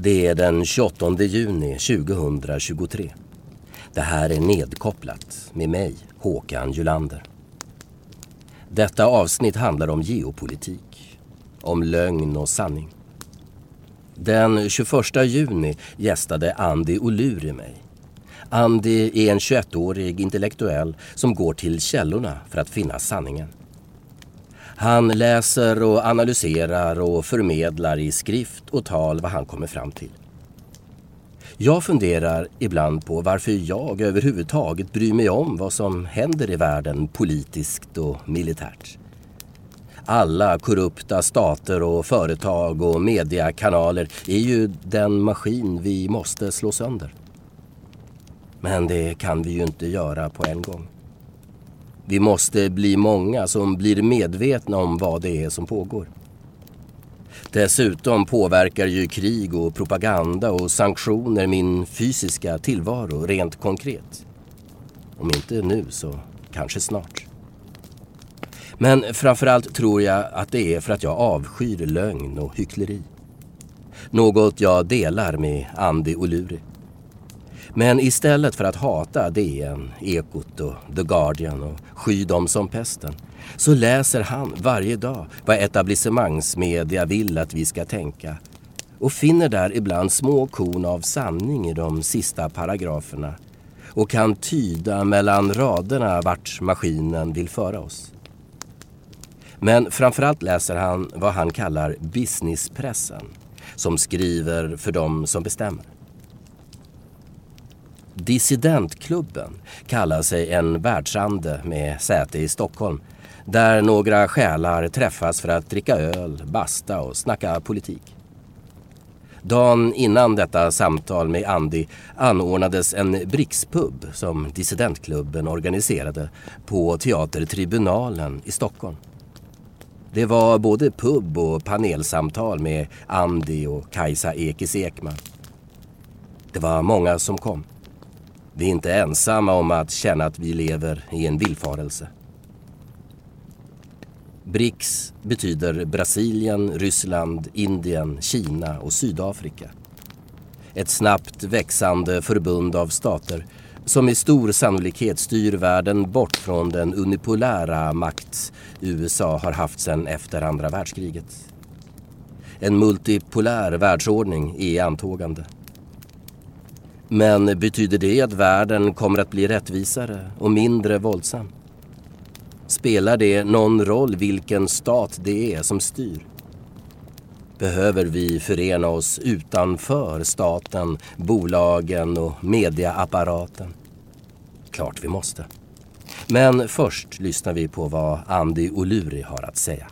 Det är den 28 juni 2023. Det här är nedkopplat med mig, Håkan Julander. Detta avsnitt handlar om geopolitik, om lögn och sanning. Den 21 juni gästade Andy Oluri mig. Andy är en 21-årig intellektuell som går till källorna för att finna sanningen. Han läser och analyserar och förmedlar i skrift och tal vad han kommer fram till. Jag funderar ibland på varför jag överhuvudtaget bryr mig om vad som händer i världen politiskt och militärt. Alla korrupta stater och företag och mediekanaler är ju den maskin vi måste slå sönder. Men det kan vi ju inte göra på en gång. Vi måste bli många som blir medvetna om vad det är som pågår. Dessutom påverkar ju krig och propaganda och sanktioner min fysiska tillvaro rent konkret. Om inte nu så kanske snart. Men framförallt tror jag att det är för att jag avskyr lögn och hyckleri. Något jag delar med Andy Oluri. Men istället för att hata DN, Ekot och The Guardian och sky dem som pesten så läser han varje dag vad etablissemangsmedia vill att vi ska tänka och finner där ibland små korn av sanning i de sista paragraferna och kan tyda mellan raderna vart maskinen vill föra oss. Men framförallt läser han vad han kallar businesspressen som skriver för dem som bestämmer. Dissidentklubben kallar sig en världsande med säte i Stockholm där några själar träffas för att dricka öl, basta och snacka politik. Dagen innan detta samtal med Andy anordnades en brickspub som dissidentklubben organiserade på Teatertribunalen i Stockholm. Det var både pub och panelsamtal med Andy och Kajsa Ekis Ekman. Det var många som kom. Vi är inte ensamma om att känna att vi lever i en villfarelse. BRICS betyder Brasilien, Ryssland, Indien, Kina och Sydafrika. Ett snabbt växande förbund av stater som med stor sannolikhet styr världen bort från den unipolära makt USA har haft sedan efter andra världskriget. En multipolär världsordning är i antågande. Men betyder det att världen kommer att bli rättvisare och mindre våldsam? Spelar det någon roll vilken stat det är som styr? Behöver vi förena oss utanför staten, bolagen och mediaapparaten? Klart vi måste. Men först lyssnar vi på vad Andy Oluri har att säga.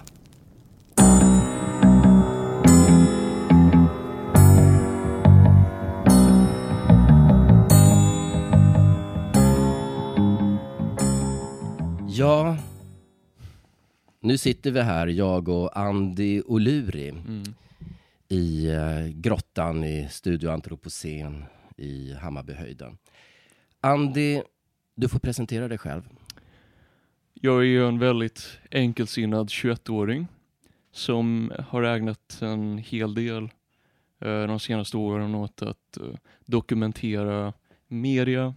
Ja, nu sitter vi här, jag och Andy Oluri mm. i uh, grottan i Studio Antropocen i Hammarbyhöjden. Andy, du får presentera dig själv. Jag är en väldigt enkelsinnad 21-åring som har ägnat en hel del uh, de senaste åren åt att uh, dokumentera media,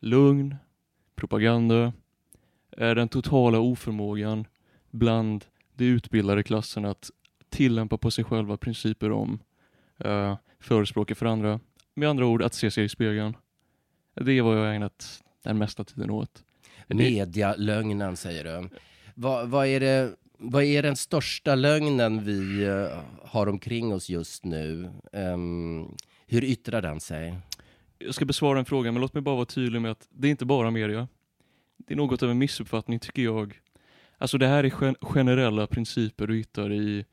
lugn, propaganda, den totala oförmågan bland de utbildade klasserna att tillämpa på sig själva principer om uh, förespråka för andra. Med andra ord, att se sig i spegeln. Det är vad jag har ägnat den mesta tiden åt. Medialögnen säger du. Vad, vad, är det, vad är den största lögnen vi uh, har omkring oss just nu? Um, hur yttrar den sig? Jag ska besvara en fråga, men låt mig bara vara tydlig med att det är inte bara media. Det är något av en missuppfattning tycker jag Alltså det här är gen generella principer du hittar i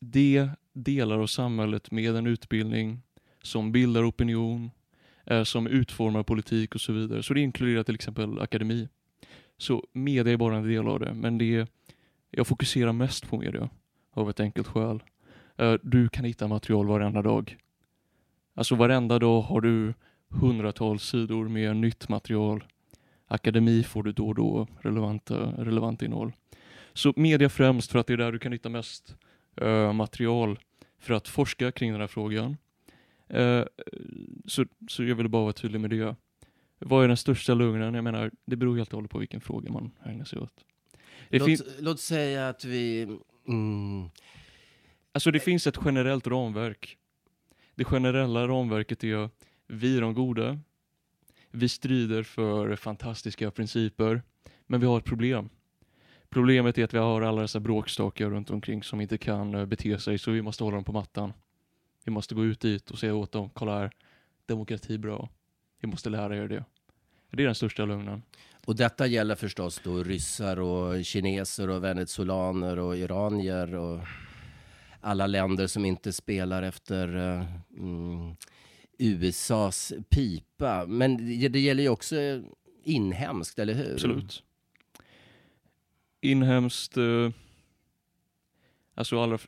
de delar av samhället med en utbildning som bildar opinion, eh, som utformar politik och så vidare. Så det inkluderar till exempel akademi. Så media är bara en del av det, men det jag fokuserar mest på media av ett enkelt skäl. Eh, du kan hitta material varenda dag. Alltså varenda dag har du hundratals sidor med nytt material akademi får du då och då relevanta, relevant innehåll. Så media främst för att det är där du kan hitta mest uh, material för att forska kring den här frågan. Eh, så, så jag ville bara vara tydlig med det. Vad är den största lögnen? Jag menar, det beror helt och hållet på vilken fråga man ägnar sig åt. Låt, låt säga att vi... Mm, Alltså det finns ett generellt ramverk. Det generella ramverket är vi är de goda. Vi strider för fantastiska principer. Men vi har ett problem. Problemet är att vi har alla dessa bråkstakar runt omkring som inte kan eh, bete sig så vi måste hålla dem på mattan. Vi måste gå ut dit och säga åt dem, kolla här, demokrati är bra. Vi måste lära er det. Det är den största lögnen. och detta gäller förstås då ryssar och kineser och venezolaner och iranier och alla länder som inte spelar efter eh, mm, USAs pipa. Men det, gäller ju också inhemskt, eller hur? Absolut. Inhemskt, eh, alltså alla,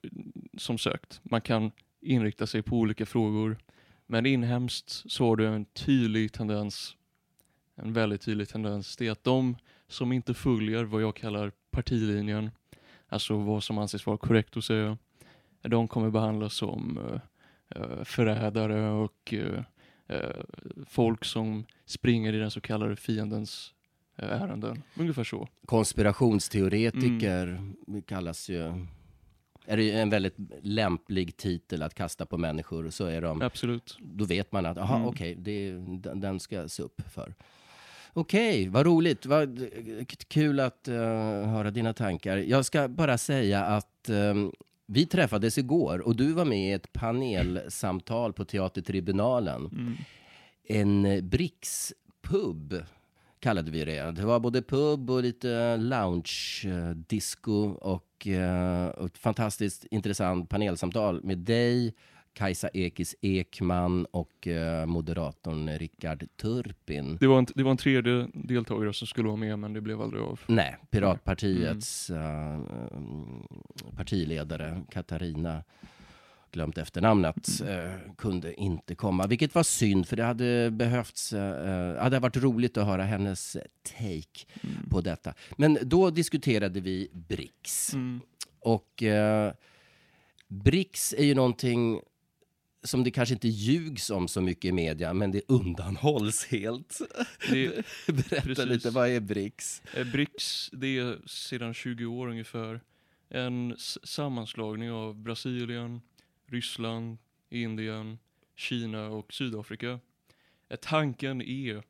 som sagt, man kan inrikta sig på olika frågor. Men inhemskt så har du en tydlig tendens, en väldigt tydlig tendens, det är att de som inte följer vad jag kallar partilinjen, alltså vad som anses vara korrekt att säga, de kommer behandlas som eh, förrädare och eh, eh, folk som springer i den så kallade fiendens eh, ärenden. Ungefär så. Konspirationsteoretiker kallas ju... Är det en väldigt lämplig titel att kasta på människor, så är de. Absolut. Då vet man att, aha, Mm. okej, det den, ska jag se upp för. Okej, vad roligt. Vad kul att eh, höra dina tankar. Jag ska bara säga att eh, vi träffades igår och du var med i ett panelsamtal på Teatertribunalen. Mm. En eh, Bricks-pub kallade vi det. Det var både pub och lite lounge-disco och, eh, och ett fantastiskt intressant panelsamtal med dig, Kajsa Ekis Ekman och eh, moderatorn Rickard Turpin. Det, var en, det var en tredje deltagare som skulle vara med men det blev aldrig av. Nej, Piratpartiets eh, mm, partiledare Katarina glömt efternamnet, eh, kunde inte komma. Vilket var synd, för det hade behövts... Eh, det hade varit roligt att höra hennes take Mm. på detta. Men då diskuterade vi BRICS. Mm. Och eh, BRICS är ju någonting som det kanske inte ljugs om så mycket i media, men det undanhålls helt. Det, Berätta Precis. lite, vad är BRICS? eh, BRICS, det är sedan 20 år ungefär en sammanslagning av Brasilien, Ryssland, Indien, Kina och Sydafrika. Eh, Tanken är,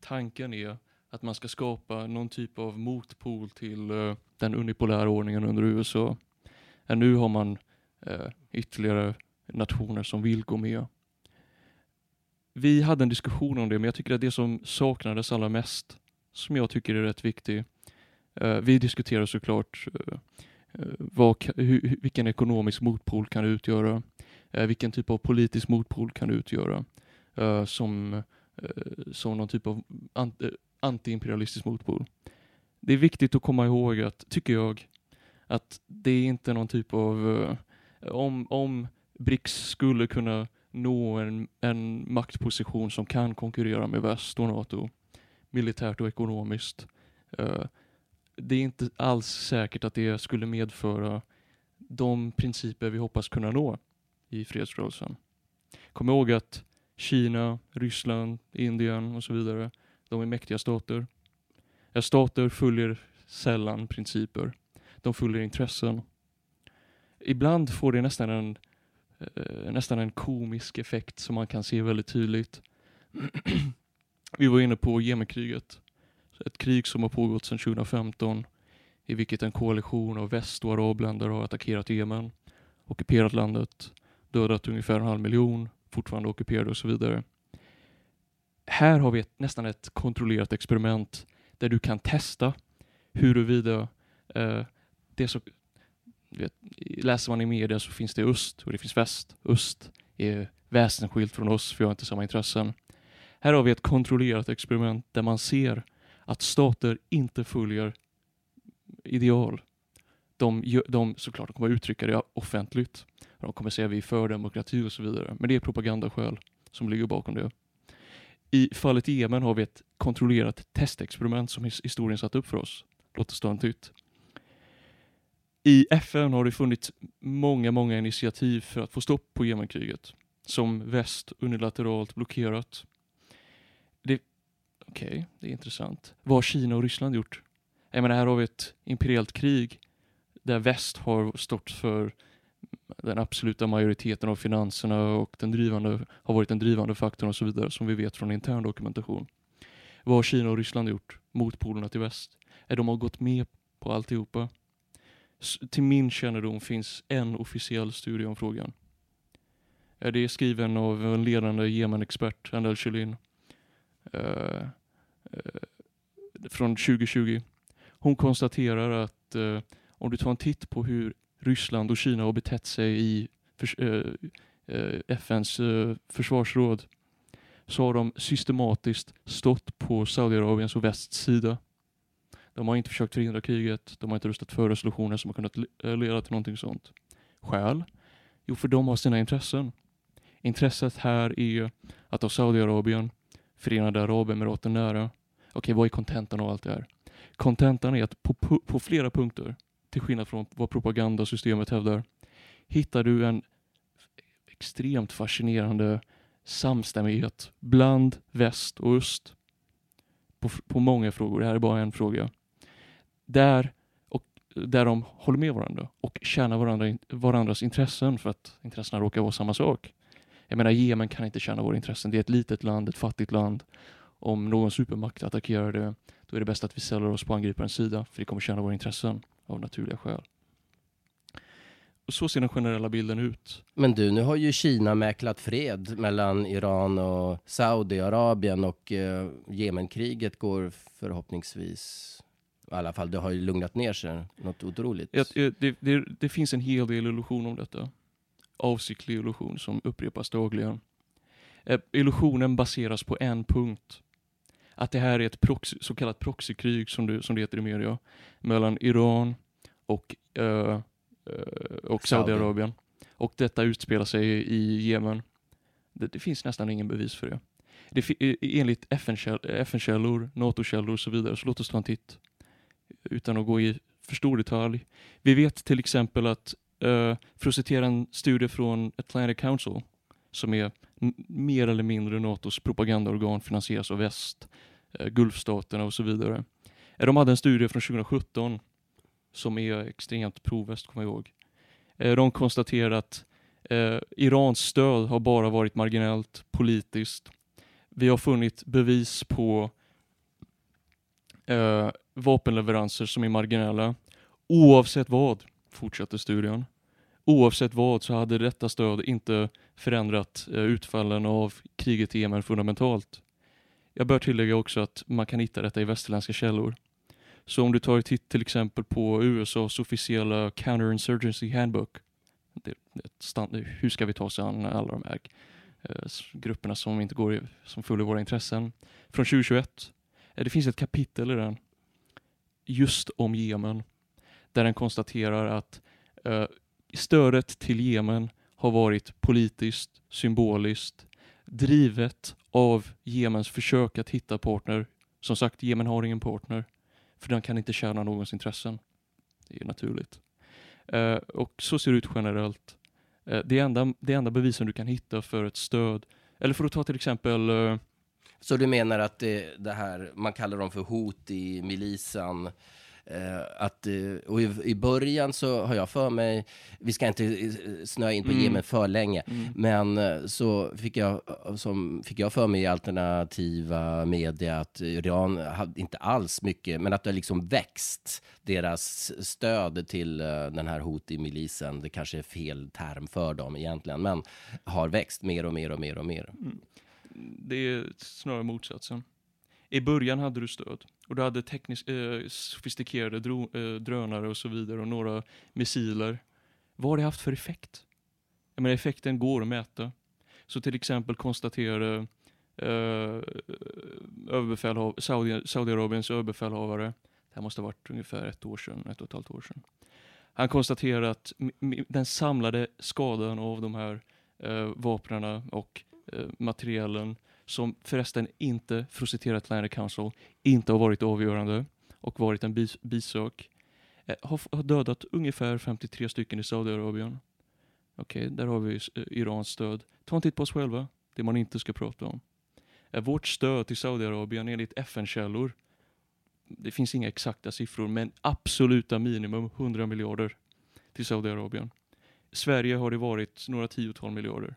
tanken är att man ska skapa någon typ av motpol till eh, den unipolära ordningen under USA. Nu har man ytterligare nationer som vill gå med. Vi hade en diskussion om det, men jag tycker att det som saknades allra mest, som jag tycker är rätt viktigt, eh, vi diskuterar såklart eh, eh vad, hur, vilken ekonomisk motpol kan det utgöra, eh, vilken typ av politisk motpol kan det utgöra, eh, som, eh, som någon typ av ant, eh, antiimperialistisk motpol. Det är viktigt att komma ihåg att, tycker jag, att det är inte någon typ av, eh, om, om BRICS skulle kunna nå en, en maktposition som kan konkurrera med väst och NATO, militärt och ekonomiskt. Eh, det är inte alls säkert att det skulle medföra de principer vi hoppas kunna nå i fredsrörelsen. Kom ihåg att Kina, Ryssland, Indien och så vidare, de är mäktiga stater. Stater följer sällan principer. De följer intressen. Ibland får det nästan en Eh, nästan en komisk effekt som man kan se väldigt tydligt. Vi var inne på Jemenkriget. Ett krig som har pågått sedan 2015 i vilket en koalition av väst och arabländer har attackerat Jemen, ockuperat landet, dödat ungefär en halv miljon, fortfarande ockuperade och så vidare. Här har vi ett, nästan ett kontrollerat experiment där du kan testa huruvida eh, det så, vet, läser man i media så finns det öst och det finns väst. Öst är väsensskilt från oss för vi har inte samma intressen. Här har vi ett kontrollerat experiment där man ser att stater inte följer ideal. De, de såklart de kommer uttrycka det offentligt. De kommer säga vi är för demokrati och så vidare. Men det är propagandaskäl som ligger bakom det. I fallet Jemen har vi ett kontrollerat testexperiment som historien satt upp för oss. Låt oss ta en titt. I FN har det funnits många, många initiativ för att få stopp på Jemenkriget som väst unilateralt blockerat. Det, Okej, okay, det är intressant. Vad har Kina och Ryssland gjort? Jag menar, här har vi ett imperiellt krig där väst har stått för den absoluta majoriteten av finanserna och den drivande, har varit den drivande faktorn och så vidare som vi vet från intern dokumentation. Vad har Kina och Ryssland gjort? Motpolerna till väst? Är de har gått med på alltihopa? Till min kännedom finns en officiell studie om frågan. Det är skriven av en ledande Jemen-expert, Handel Kjellin. Uh, uh, från 2020. Hon konstaterar att uh, om du tar en titt på hur Ryssland och Kina har betett sig i för, uh, uh, FNs uh, försvarsråd så har de systematiskt stått på Saudiarabiens och västs sida. De har inte försökt förhindra kriget, de har inte röstat för resolutioner som har kunnat eh, leda till någonting sånt. Skäl? Jo, för de har sina intressen. Intresset här är att ha Saudiarabien, Förenade Arabemiraten nära. Okej, vad är kontentan av allt det här? Kontentan är att på, på flera punkter, till skillnad från vad propagandasystemet hävdar, hittar du en extremt fascinerande samstämmighet bland väst och öst på, på många frågor. Det här är bara en fråga. Där, och, där de håller med varandra och tjänar varandra, varandras intressen för att intressena råkar vara samma sak. Jag menar, Jemen kan inte tjäna våra intressen. Det är ett litet land, ett fattigt land. Om någon supermakt attackerar det, då är det bäst att vi säljer oss på angriparens sida, för det kommer tjäna våra intressen av naturliga skäl. Och så ser den generella bilden ut. Men du, nu har ju Kina mäklat fred mellan Iran och Saudiarabien och eh, Jemenkriget går förhoppningsvis i alla fall, det har ju lugnat ner sig något otroligt. Ja, det, det, det finns en hel del illusion om detta avsiktlig illusion som upprepas dagligen. Eh, illusionen baseras på en punkt. Att det här är ett proxy, så kallat proxykrig som det, som det heter i media mellan Iran och, uh, uh, och Saudiarabien. Och detta utspelar sig i Jemen. Det, det, finns nästan ingen bevis för det. det enligt FN-källor, NATO-källor och så vidare, så låt oss ta en titt. Utan att gå i för stor detalj. Vi vet till exempel att Uh, för att citera en studie från Atlantic Council, som är mer eller mindre NATOs propagandaorgan, finansieras av väst, uh, Gulfstaterna och så vidare. Eh, de hade en studie från 2017 som är extremt proväst, kommer jag ihåg. De konstaterar att Irans stöd har bara varit marginellt politiskt. Vi har funnit bevis på vapenleveranser som är marginella, oavsett vad fortsätter studien. Oavsett vad så hade detta stöd inte förändrat eh, utfallen av kriget i Jemen fundamentalt. Jag bör tillägga också att man kan hitta detta i västerländska källor. Så om du tar ett titt till exempel på USAs officiella Counterinsurgency Handbook, det, det hur ska vi ta oss an alla de här eh, grupperna som inte går som följer våra intressen, från 2021. Eh, det finns ett kapitel i den just om Jemen där den konstaterar att eh, stödet till Jemen har varit politiskt, symboliskt, drivet av Jemens försök att hitta partner. Som sagt, Jemen har ingen partner, för den kan inte tjäna någons intressen. Det är naturligt. Eh, och så ser det ut generellt. Eh, det, enda, det enda bevisen du kan hitta för ett stöd, eller för att ta till exempel eh, så du menar att det, det här, man kallar dem för hot i milisan, Eh, att, eh, och i, i, början så har jag för mig, vi ska inte eh, snöa in på mm. Jemen för länge, mm. men så fick jag, som, fick jag för mig i alternativa media att Iran hade inte alls mycket, men att det har liksom växt, deras stöd till den här hot i milisen, det kanske är fel term för dem egentligen, men har växt mer och mer och mer och mer. Mm. Det är snarare motsatsen. I början hade du stöd och du hade tekniskt eh, sofistikerade dro, eh, drönare och så vidare och några missiler. Vad har det haft för effekt? Jag menar, effekten går att mäta. Så till exempel konstaterade eh, överbefälhav Saudi, Saudiarabiens överbefälhavare, det här måste ha varit ungefär ett år sedan, ett och ett halvt år sedan. Han konstaterade att den samlade skadan av de här eh, vapnen och Eh, materialen som förresten inte, för att citera Atlantic Council, inte har varit avgörande och varit en bis bisök. eh, har, dödat ungefär 53 stycken i Saudiarabien. Okej, där har vi eh, Irans stöd. Ta en titt på oss själva, det man inte ska prata om. Eh, vårt stöd till Saudiarabien enligt FN-källor, det finns inga exakta siffror, men absoluta minimum 100 miljarder till Saudiarabien. Sverige har det varit några tiotal miljarder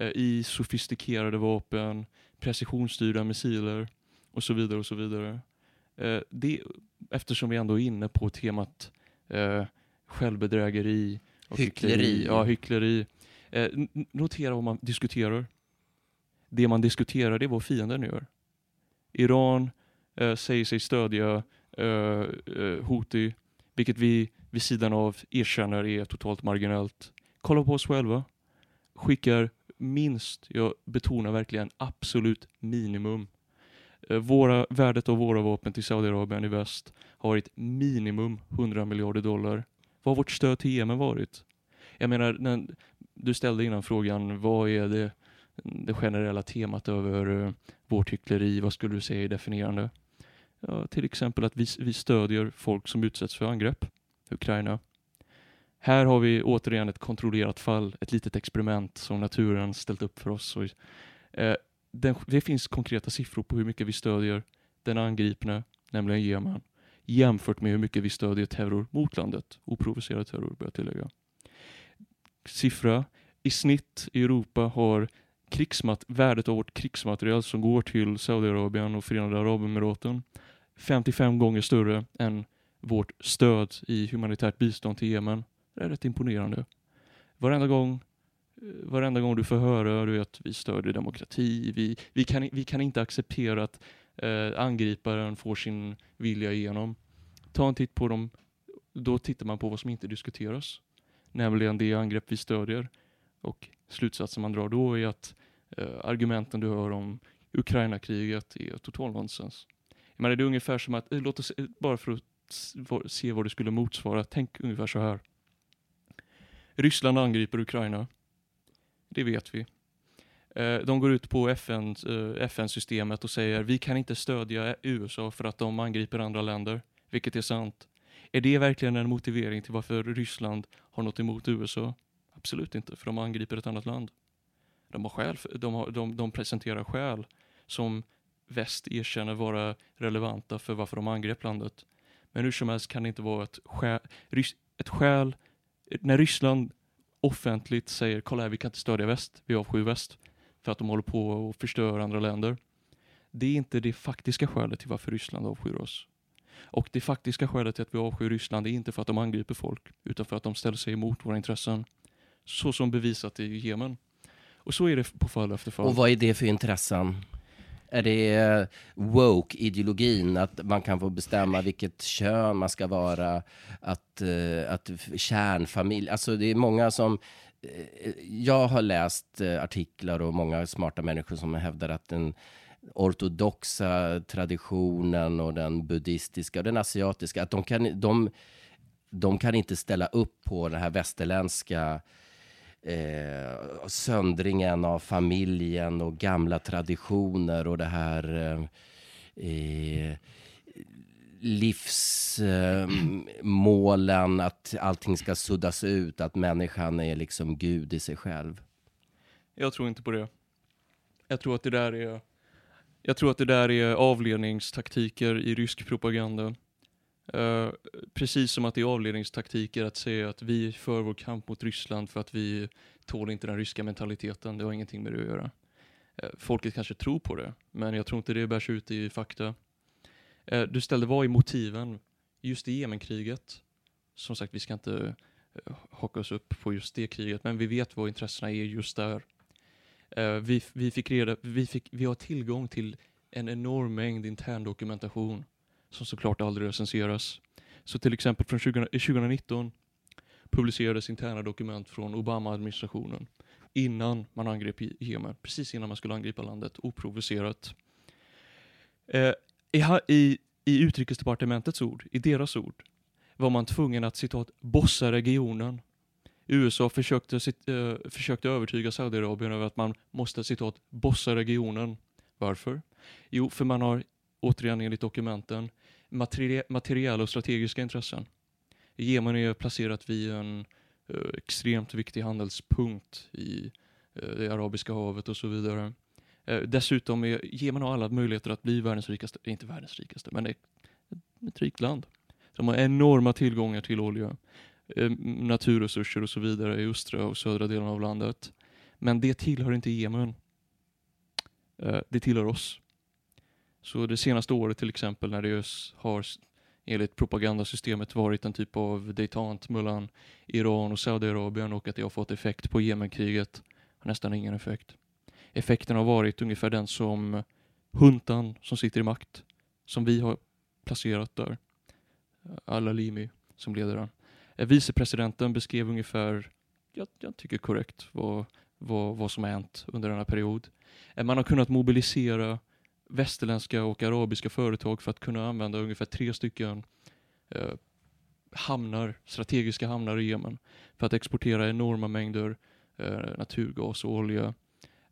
i sofistikerade vapen, precisionsstyrda missiler och så vidare och så vidare. Eh, det, eftersom vi ändå är inne på temat eh, självbedrägeri och Hyckleri. Ja, hyckleri. Eh, notera vad man diskuterar. Det man diskuterar det är vad fienden gör. Iran eh, säger sig stödja eh, eh, Houthi, vilket vi vid sidan av erkänner är totalt marginellt. Kolla på oss själva. Skickar minst, jag betonar verkligen absolut minimum. Eh, våra, värdet av våra vapen till Saudiarabien i väst har varit minimum 100 miljarder dollar. Vad har vårt stöd till Jemen varit? Jag menar, när du ställde innan frågan, vad är det, det generella temat över eh, vårt hyckleri? Vad skulle du säga är definierande? Ja, till exempel att vi, vi stödjer folk som utsätts för angrepp. Ukraina. Här har vi återigen ett kontrollerat fall, ett litet experiment som naturen ställt upp för oss. Och, eh, den, det finns konkreta siffror på hur mycket vi stödjer den angripne, nämligen Jemen, jämfört med hur mycket vi stödjer terror mot landet. Oprovocerad terror, bör jag tillägga. Siffra. I snitt i Europa har krigsmat värdet av vårt krigsmaterial som går till Saudiarabien och Förenade Arabemiraten 55 gånger större än vårt stöd i humanitärt bistånd till Jemen. Det är rätt imponerande. Varenda gång, eh, varenda gång du får höra du vet, vi stödjer demokrati, vi, vi, kan, vi kan inte acceptera att eh, angriparen får sin vilja igenom. Ta en titt på dem, då tittar man på vad som inte diskuteras. Nämligen det angrepp vi stödjer. Och slutsatsen man drar då är att eh, argumenten du hör om Ukraina-kriget är total nonsens. Jag menar, det är ungefär som att, eh, låt oss, eh, bara för att se vad det skulle motsvara, tänk ungefär så här. Ryssland angriper Ukraina. Det vet vi. Eh, de går ut på FN-systemet eh, FN-systemet och säger vi kan inte stödja USA för att de angriper andra länder, vilket är sant. Är det verkligen en motivering till varför Ryssland har något emot USA? Absolut inte, för de angriper ett annat land. De, har skäl de, har, de, de presenterar skäl som väst erkänner vara relevanta för varför de angrep landet. Men hur som helst kan det inte vara ett skäl, ett skäl när Ryssland offentligt säger kolla här, vi kan inte stödja väst, vi avskyr väst för att de håller på att förstöra andra länder. Det är inte det faktiska skälet till varför Ryssland avskyr oss. Och det faktiska skälet till att vi avskyr Ryssland är inte för att de angriper folk, utan för att de ställer sig emot våra intressen. Så som bevisat i Jemen. Och så är det på fall efter fall. Och vad är det för intressen? Är det eh, woke-ideologin, att man kan få bestämma vilket kön man ska vara, att, eh, att kärnfamilj, alltså det är många som eh, jag har läst artiklar och många smarta människor som hävdar att den ortodoxa traditionen och den buddhistiska och den asiatiska, att de kan, de, de kan inte ställa upp på den här västerländska eh, söndringen av familjen och gamla traditioner och det här eh, eh, livsmålen, eh, att allting ska suddas ut, att människan är liksom Gud i sig själv. Jag tror inte på det. Jag tror att det där är jag tror att det där är avledningstaktiker i rysk propaganda. Eh, precis som att det är avledningstaktiker att säga att vi för vår kamp mot Ryssland för att vi tål inte den ryska mentaliteten. Det har ingenting med det att göra. Eh, folket kanske tror på det, men jag tror inte det bärs ut i fakta. Eh, du ställde vad är motiven? Just i Jemenkriget. Som sagt, vi ska inte eh, haka oss upp på just det kriget, men vi vet vad intressena är just där. Eh, vi, vi, fick reda, vi, fick, vi har tillgång till en enorm mängd intern dokumentation som såklart aldrig recenseras. Så till exempel från 20, 2019 eh, publicerades interna dokument från Obama-administrationen innan man angrep Jemen, precis innan man skulle angripa landet, oprovocerat. Eh, i, i, I utrikesdepartementets ord, i deras ord, var man tvungen att citat bossa regionen. USA försökte, cit- eh, försökte övertyga Saudiarabien över att man måste citat bossa regionen. Varför? Jo, för man har återigen enligt dokumenten materi- materiella och strategiska intressen. Jemen är placerat vid en eh, extremt viktig handelspunkt i eh, det arabiska havet och så vidare. Eh, dessutom är Jemen har alla möjligheter att bli världens rikaste, inte världens rikaste, men ett, ett rikt land. De har enorma tillgångar till olja, eh, naturresurser och så vidare i östra och södra delen av landet. Men det tillhör inte Jemen. Eh, det tillhör oss. Så det senaste året till exempel när det har enligt propagandasystemet varit en typ av detant mellan Iran och Saudiarabien och att det har fått effekt på Jemenkriget har nästan ingen effekt. Effekten har varit ungefär den som huntan som sitter i makt, som vi har placerat där. Al-Alimi som leder den. Eh, vicepresidenten beskrev ungefär, jag, jag tycker korrekt, vad, vad, vad som har hänt under denna period. Eh, man har kunnat mobilisera västerländska och arabiska företag för att kunna använda ungefär tre stycken eh, hamnar, strategiska hamnar i Jemen för att exportera enorma mängder eh, naturgas och olja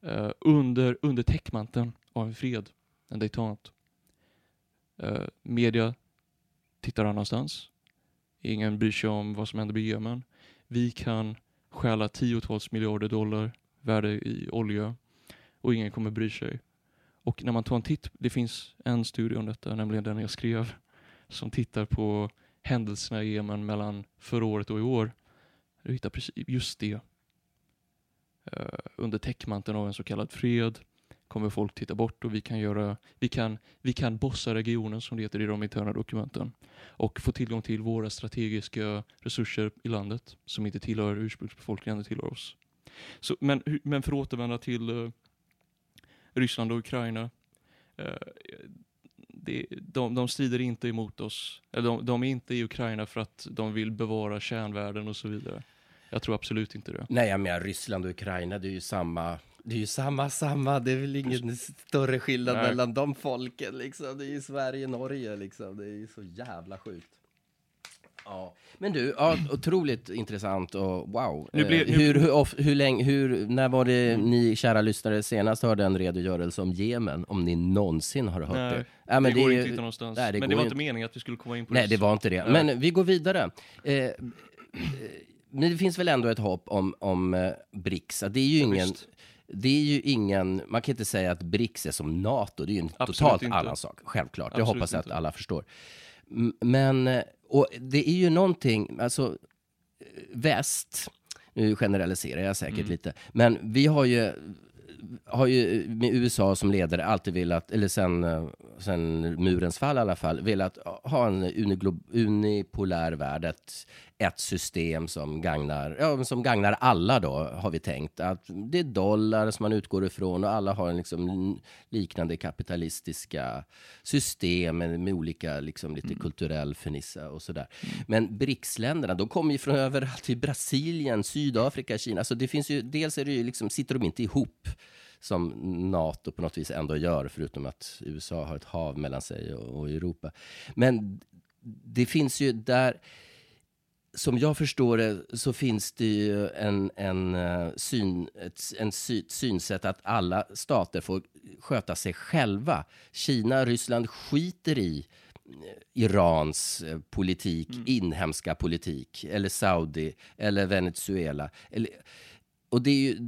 eh, under, under täckmanteln av en fred, en dejtant. Eh, media tittar annanstans. Ingen bryr sig om vad som händer med Jemen. Vi kan stjäla tiotals miljarder dollar värde i olja och ingen kommer bry sig. Och när man tar en titt, det finns en studie om detta, nämligen den jag skrev, som tittar på händelserna i Jemen mellan förra året och i år. Du hittar precis just det. Eh, under täckmanteln av en så kallad fred kommer folk titta bort och vi kan göra, vi kan, vi kan bossa regionen som det heter i de interna dokumenten och få tillgång till våra strategiska resurser i landet som inte tillhör ursprungsbefolkningen, det tillhör oss. Så, men, men för att återvända till uh, Ryssland och Ukraina. Eh, det, de, de strider inte emot oss. Eller de, de är inte i Ukraina för att de vill bevara kärnvärden och så vidare. Jag tror absolut inte det. Nej, jag menar Ryssland och Ukraina, det är ju samma det är ju samma, samma, det är väl ingen större skillnad Nej. mellan de folken liksom. Det är ju Sverige, Norge liksom. Det är ju så jävla sjukt. Ja. Men du, ja, otroligt intressant och wow. Nu blir, nu... hur, hur, hur, länge, hur, när var det ni kära lyssnare senast hörde en redogörelse om Jemen? Om ni någonsin har hört nej, det? Ja, men det, går det, inte någonstans. Nej, det men det var inte meningen att vi skulle komma in på det. Nej, det var inte det. Nej. Men vi går vidare. Eh, eh, men det finns väl ändå ett hopp om, om eh, BRICS. Det är ju ingen... Just. Det är ju ingen, man kan inte säga att BRICS är som NATO, det är ju en Absolut totalt inte. annan sak, självklart. Absolut jag hoppas inte. att alla förstår. Men eh, och det är ju någonting, alltså väst, nu generaliserar jag säkert mm. lite, men vi har ju har ju med USA som ledare alltid velat, eller sen, sen murens fall i alla fall, velat ha en unipolär värld, ett, ett system som gagnar, ja, som gagnar alla då, har vi tänkt. Att det är dollar som man utgår ifrån och alla har en liksom liknande kapitalistiska system med, olika, liksom lite mm. kulturell fernissa och sådär. Mm. Men BRICS-länderna, de kommer ju från överallt, till Brasilien, Sydafrika, Kina. Alltså det finns ju, dels är det ju liksom, sitter de inte ihop som NATO på något vis ändå gör, förutom att USA har ett hav mellan sig och, och Europa. Men det finns ju där som jag förstår det så finns det ju en, en, eh, syn, ett, en sy, synsätt att alla stater får sköta sig själva. Kina, Ryssland skiter i eh, Irans eh, politik, mm. inhemska politik, eller Saudi, eller Venezuela. Eller, och det är ju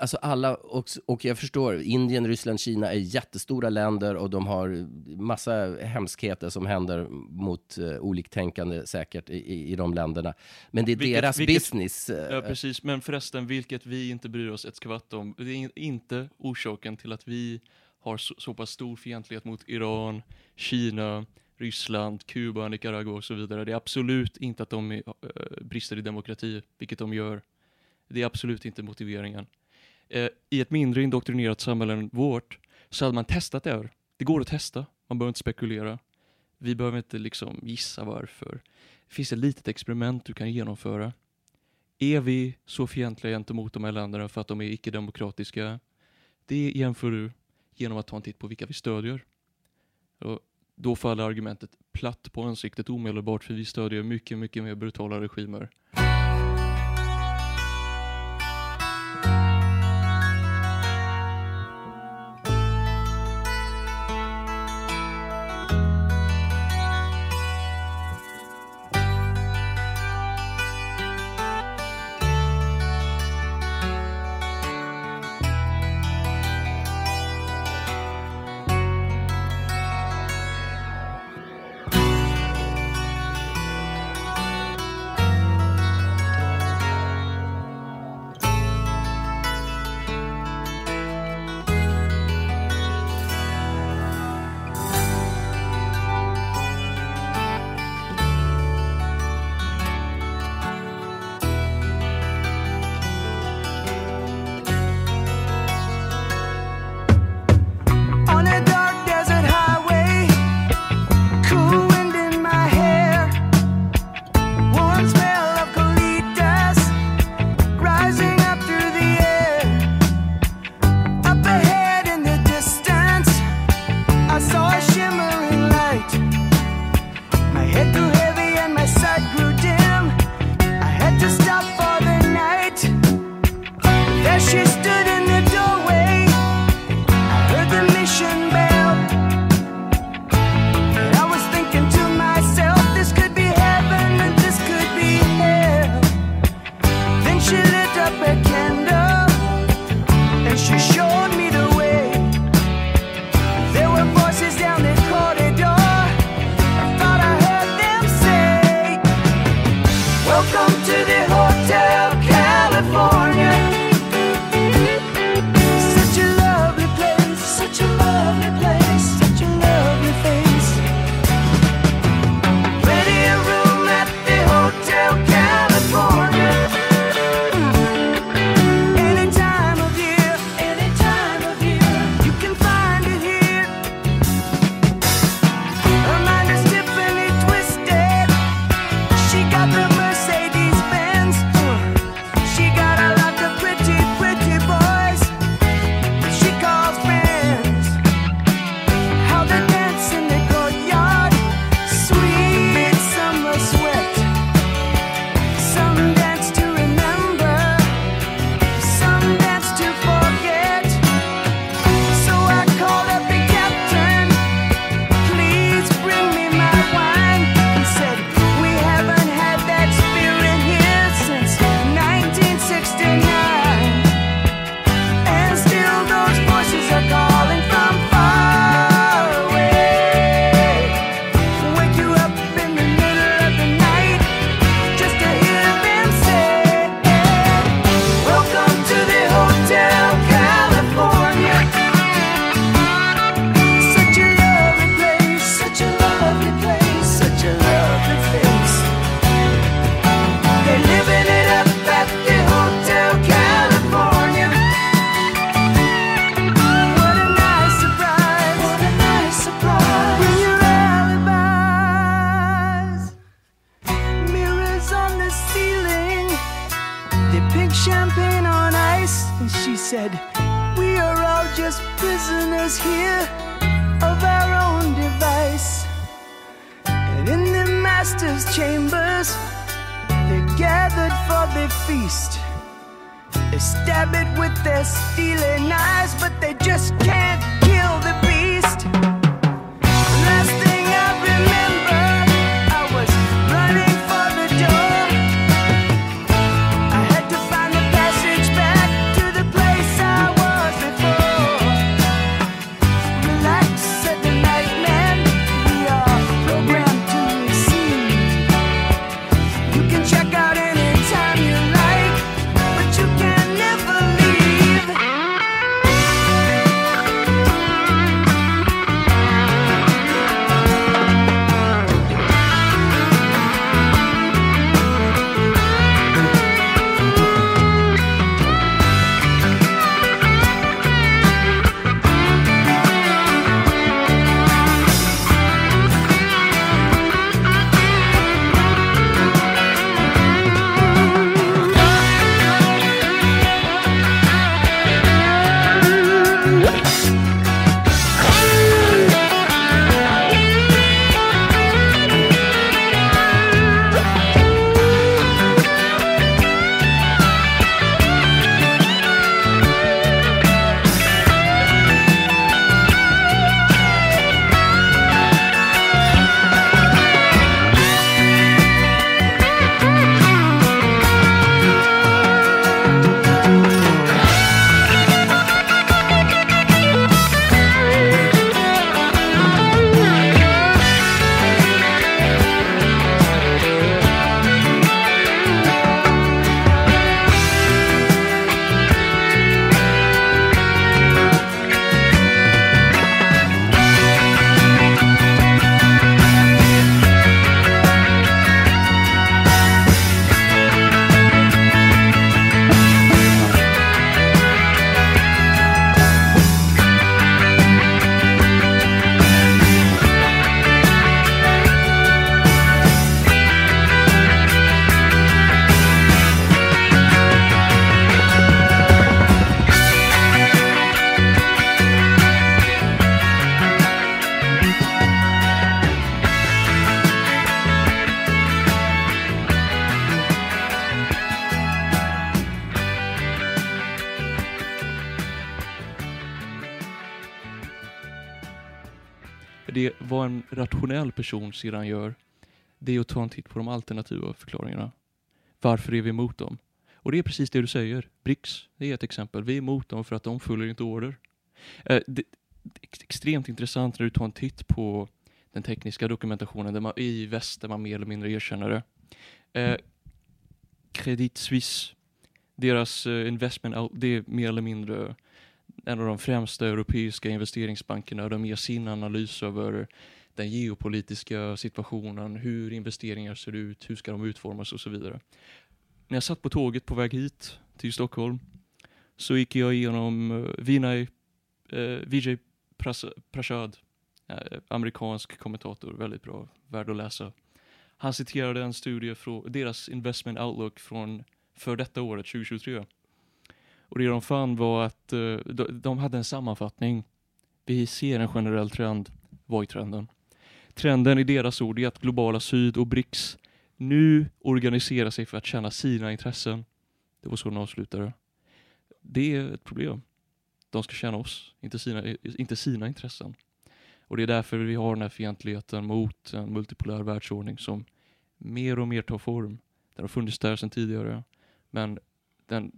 Alltså alla, och, och jag förstår, Indien, Ryssland, Kina är jättestora länder och de har massa hemskheter som händer mot uh, oliktänkande säkert i, i de länderna. Men det är vilket, deras vilket, business. Uh, ja, precis. Men förresten, vilket vi inte bryr oss ett skvatt om. Det är inte orsaken till att vi har så, så pass stor fientlighet mot Iran, Kina, Ryssland, Kuba, Nicaragua och så vidare. Det är absolut inte att de är, uh, brister i demokrati, vilket de gör. Det är absolut inte motiveringen eh, i ett mindre indoktrinerat samhälle än vårt så hade man testat det här. Det går att testa, man behöver inte spekulera. Vi behöver inte liksom gissa varför. Det finns ett litet experiment du kan genomföra. Är vi så fientliga gentemot de här länderna för att de är icke-demokratiska? Det jämför du genom att ta en titt på vilka vi stödjer. Och då faller argumentet platt på ansiktet omedelbart för vi stödjer mycket, mycket mer brutala regimer. pink champagne on ice. And she said, We are all just prisoners here of our own device. And in the master's chambers, they're gathered for the feast. They stab it with their stealing knives, but they just can't person sedan gör, det är att ta en titt på de alternativa förklaringarna. Varför är vi emot dem? Och det är precis det du säger. BRICS, det är ett exempel. Vi är emot dem för att de följer inte order. Eh, det, det är extremt intressant när du tar en titt på den tekniska dokumentationen där man, i väst där man mer eller mindre erkänner det. Eh, Credit Suisse, deras eh, investment, det är mer eller mindre en av de främsta europeiska investeringsbankerna. De ger sin analys över den geopolitiska situationen, hur investeringar ser ut, hur ska de utformas och så vidare. När jag satt på tåget på väg hit till Stockholm så gick jag igenom eh, Vinay, eh, Vijay Prashad, eh, amerikansk kommentator, väldigt bra, värd att läsa. Han citerade en studie från deras investment outlook från för detta året, 2023. Och det de fann var att eh, de, de hade en sammanfattning. Vi ser en generell trend. Vad är trenden? Trenden i deras ord är att globala syd och BRICS nu organiserar sig för att tjäna sina intressen. Det var så de avslutade. Det är ett problem. De ska tjäna oss, inte sina, inte sina intressen. Och det är därför vi har den här fientligheten mot en multipolär världsordning som mer och mer tar form. Den har funnits där sedan tidigare. Men den,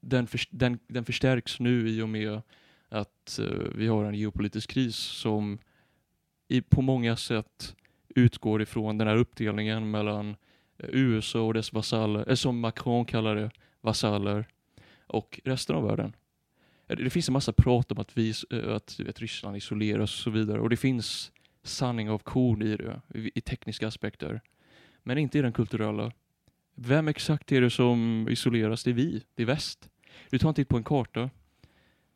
den, för, den, den förstärks nu i och med att uh, vi har en geopolitisk kris som i, på många sätt utgår ifrån den här uppdelningen mellan eh, USA och dess vasaller, eh, som Macron kallar det, vasaller, och resten av världen. Eh, det finns en massa prat om att, vi, att vet, Ryssland isoleras och så vidare och det finns sanning av korn i det, i, tekniska aspekter. Men inte i den kulturella. Vem exakt är det som isoleras? Det är vi, det är väst. Du tar en titt på en karta.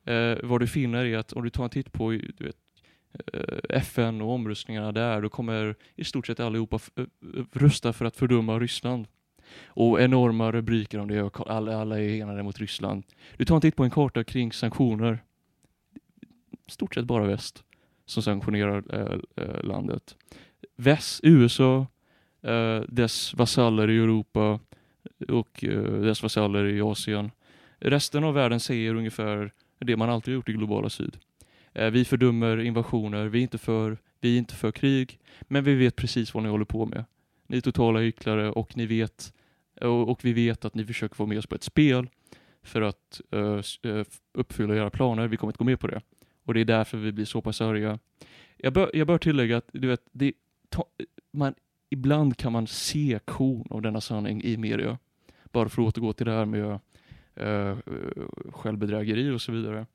Eh, vad du finner är att om du tar en titt på du vet, Eh, FN och omröstningarna där, då kommer i stort sett allihopa eh, eh, rösta för att fördöma Ryssland. Och enorma rubriker om det, och alla, alla är enade mot Ryssland. Du tar en titt på en karta kring sanktioner. I stort sett bara väst som sanktionerar äh, landet. Väst, USA, äh, dess vasaller i Europa och dess vasaller i Asien. Resten av världen säger ungefär det man alltid har gjort i globala syd. Eh, vi fördömer invasioner, vi är, inte för, vi är inte för krig, men vi vet precis vad ni håller på med. Ni är totala hycklare och ni vet och, och vi vet att ni försöker få med oss på ett spel för att eh, eh, uppfylla era planer. Vi kommer inte gå med på det. Och det är därför vi blir så pass arga. Jag bör, jag bör tillägga att du vet, det, ta, man, ibland kan man se korn av denna sanning i media. Bara för att återgå till det här med uh, självbedrägeri och så vidare.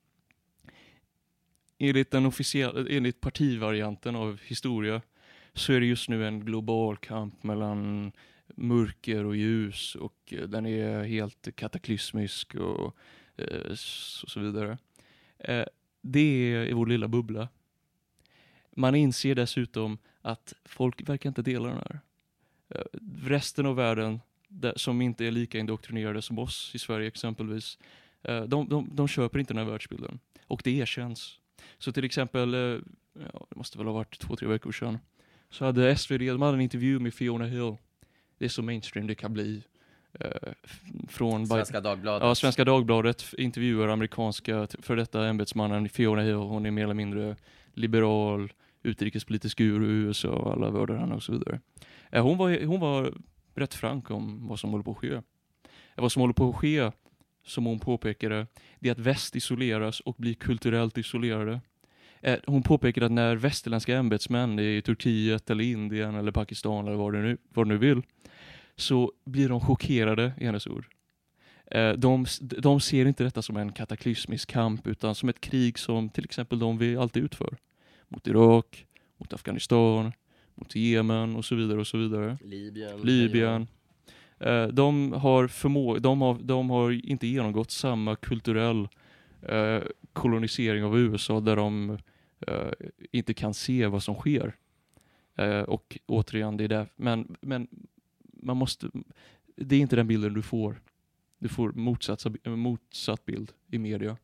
Enligt, den officiella, enligt partivarianten av historia så är det just nu en global kamp mellan mörker och ljus och eh, den är helt kataklysmisk och eh, och så, vidare. Eh, det är vår lilla bubbla. Man inser dessutom att folk verkar inte dela den här. Resten av världen som inte är lika indoktrinerade som oss i Sverige exempelvis, de, de, de köper inte den här världsbilden. Och det erkänns. Så till exempel, eh, ja, det måste väl ha varit två, tre veckor sedan, så hade SvD, de hade en intervju med Fiona Hill. Det är så mainstream det kan bli. eh, från Svenska Dagbladet. Ja, Svenska Dagbladet intervjuar amerikanska för detta ämbetsmannen Fiona Hill. Hon är mer eller mindre liberal, utrikespolitisk guru i USA och alla vördar henne och så vidare. Eh, Hon var, hon var rätt frank om vad som håller på att ske. Eh, Vad som håller på att ske, som hon påpekade, det är att väst isoleras och blir kulturellt isolerade. Eh, Hon påpekade att när västerländska ämbetsmän i Turkiet eller Indien eller Pakistan eller vad du nu, vad du nu vill, så blir de chockerade i hennes ord. Eh, De, de ser inte detta som en kataklysmisk kamp utan som ett krig som till exempel de vi alltid utför. Mot Irak, mot Afghanistan, mot Jemen och så vidare och så vidare. Libyen. Libyen. Eh, De har, förmå- de, har, de har inte genomgått samma kulturell eh, kolonisering av USA där de eh, inte kan se vad som sker. Eh, och återigen, det är där. Men, men man måste, det är inte den bilden du får. Du får motsatt, motsatt bild i media.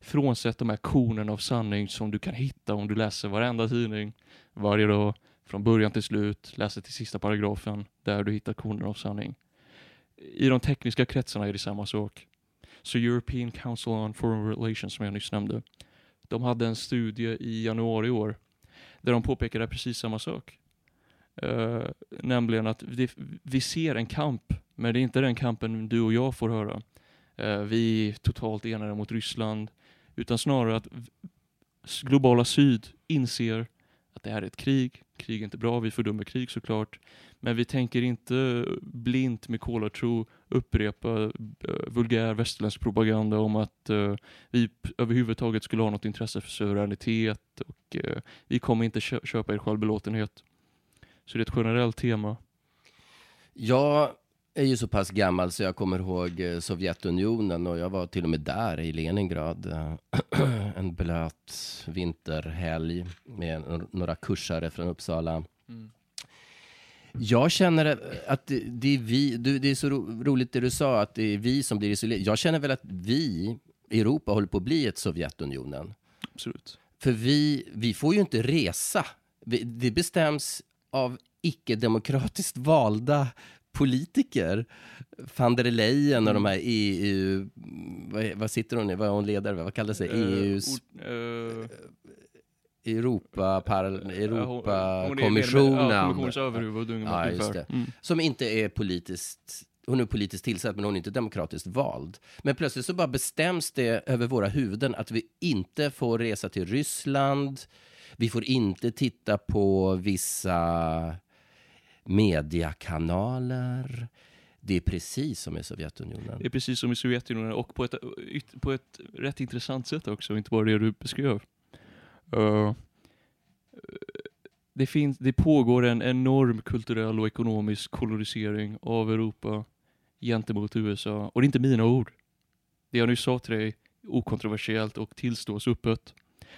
Frånsett de här konen av sanning som du kan hitta om du läser varenda tidning varje dag från början till slut, läser till sista paragrafen där du hittar konen av sanning. I de tekniska kretsarna är det samma sak. Så European Council on Foreign Relations som jag nyss nämnde, de hade en studie i januari i år där de påpekade precis samma sak. Uh, nämligen att vi, vi ser en kamp Men det är inte den kampen du och jag får höra. Uh, vi är totalt enade mot Ryssland. Utan snarare att globala syd inser att det här är ett krig. Krig är inte bra, vi fördömer krig såklart. Men vi tänker inte blint med kolartro upprepa eh, vulgär västerländsk propaganda om att eh, vi överhuvudtaget skulle ha något intresse för suveränitet och eh, vi kommer inte kö- köpa er självbelåtenhet. Så det är ett generellt tema. Jag är ju så pass gammal så jag kommer ihåg Sovjetunionen och jag var till och med där i Leningrad. En blöt vinterhelg med några kursare från Uppsala. Jag känner att det, det är vi, du, det är så ro, roligt det du sa, att det är vi som blir isolerade. Jag känner väl att vi, Europa, håller på att bli ett Sovjetunionen. Absolut. För vi, vi får ju inte resa. Vi, det bestäms av icke-demokratiskt valda politiker. Van der Leyen och de här EU... Vad, vad sitter hon i? Vad är hon ledare? Vad kallas det? Eh, EUs ord- eh, Europa, hon- ja, Europakommissionen. kommissionens överhuvud Ja, just det. Mm. Som inte är politiskt... Hon är politiskt tillsatt, men hon är inte demokratiskt vald. Men plötsligt så bara bestäms det över våra huvuden att vi inte får resa till Ryssland. Vi får inte titta på vissa mediakanaler. Det är precis som i Sovjetunionen. Det är precis som i Sovjetunionen och på ett, på ett rätt intressant sätt också, inte bara det du beskrev. Eh, det, finns, det pågår en enorm kulturell och ekonomisk kolonisering av Europa gentemot USA. Och det är inte mina ord. Det jag nyss sa till dig, okontroversiellt och tillstås öppet.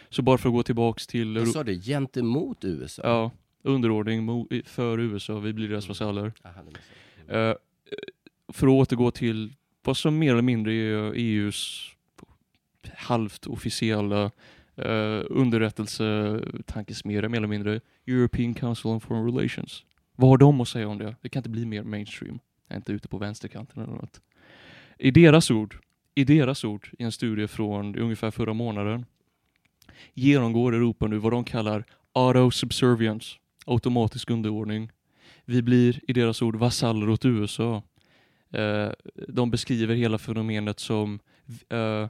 Så bara för att gå tillbaks till Euro- sa det, gentemot USA. ja, underordning för USA, vi blir deras vasaller. Det måste jag- Eh, för att återgå till vad som mer eller mindre är EUs halvt officiella eh, underrättelsetankesmedja mer eller mindre. European Council on Foreign Relations. Vad har de att säga om det? Det kan inte bli mer mainstream. Jag är inte ute på vänsterkanten eller något. I deras ord, i deras ord, i en studie från ungefär förra månaden, genomgår Europa nu vad de kallar auto-subservience, automatisk underordning. Vi blir i deras ord vasaller åt USA. Eh, de beskriver hela fenomenet som eh,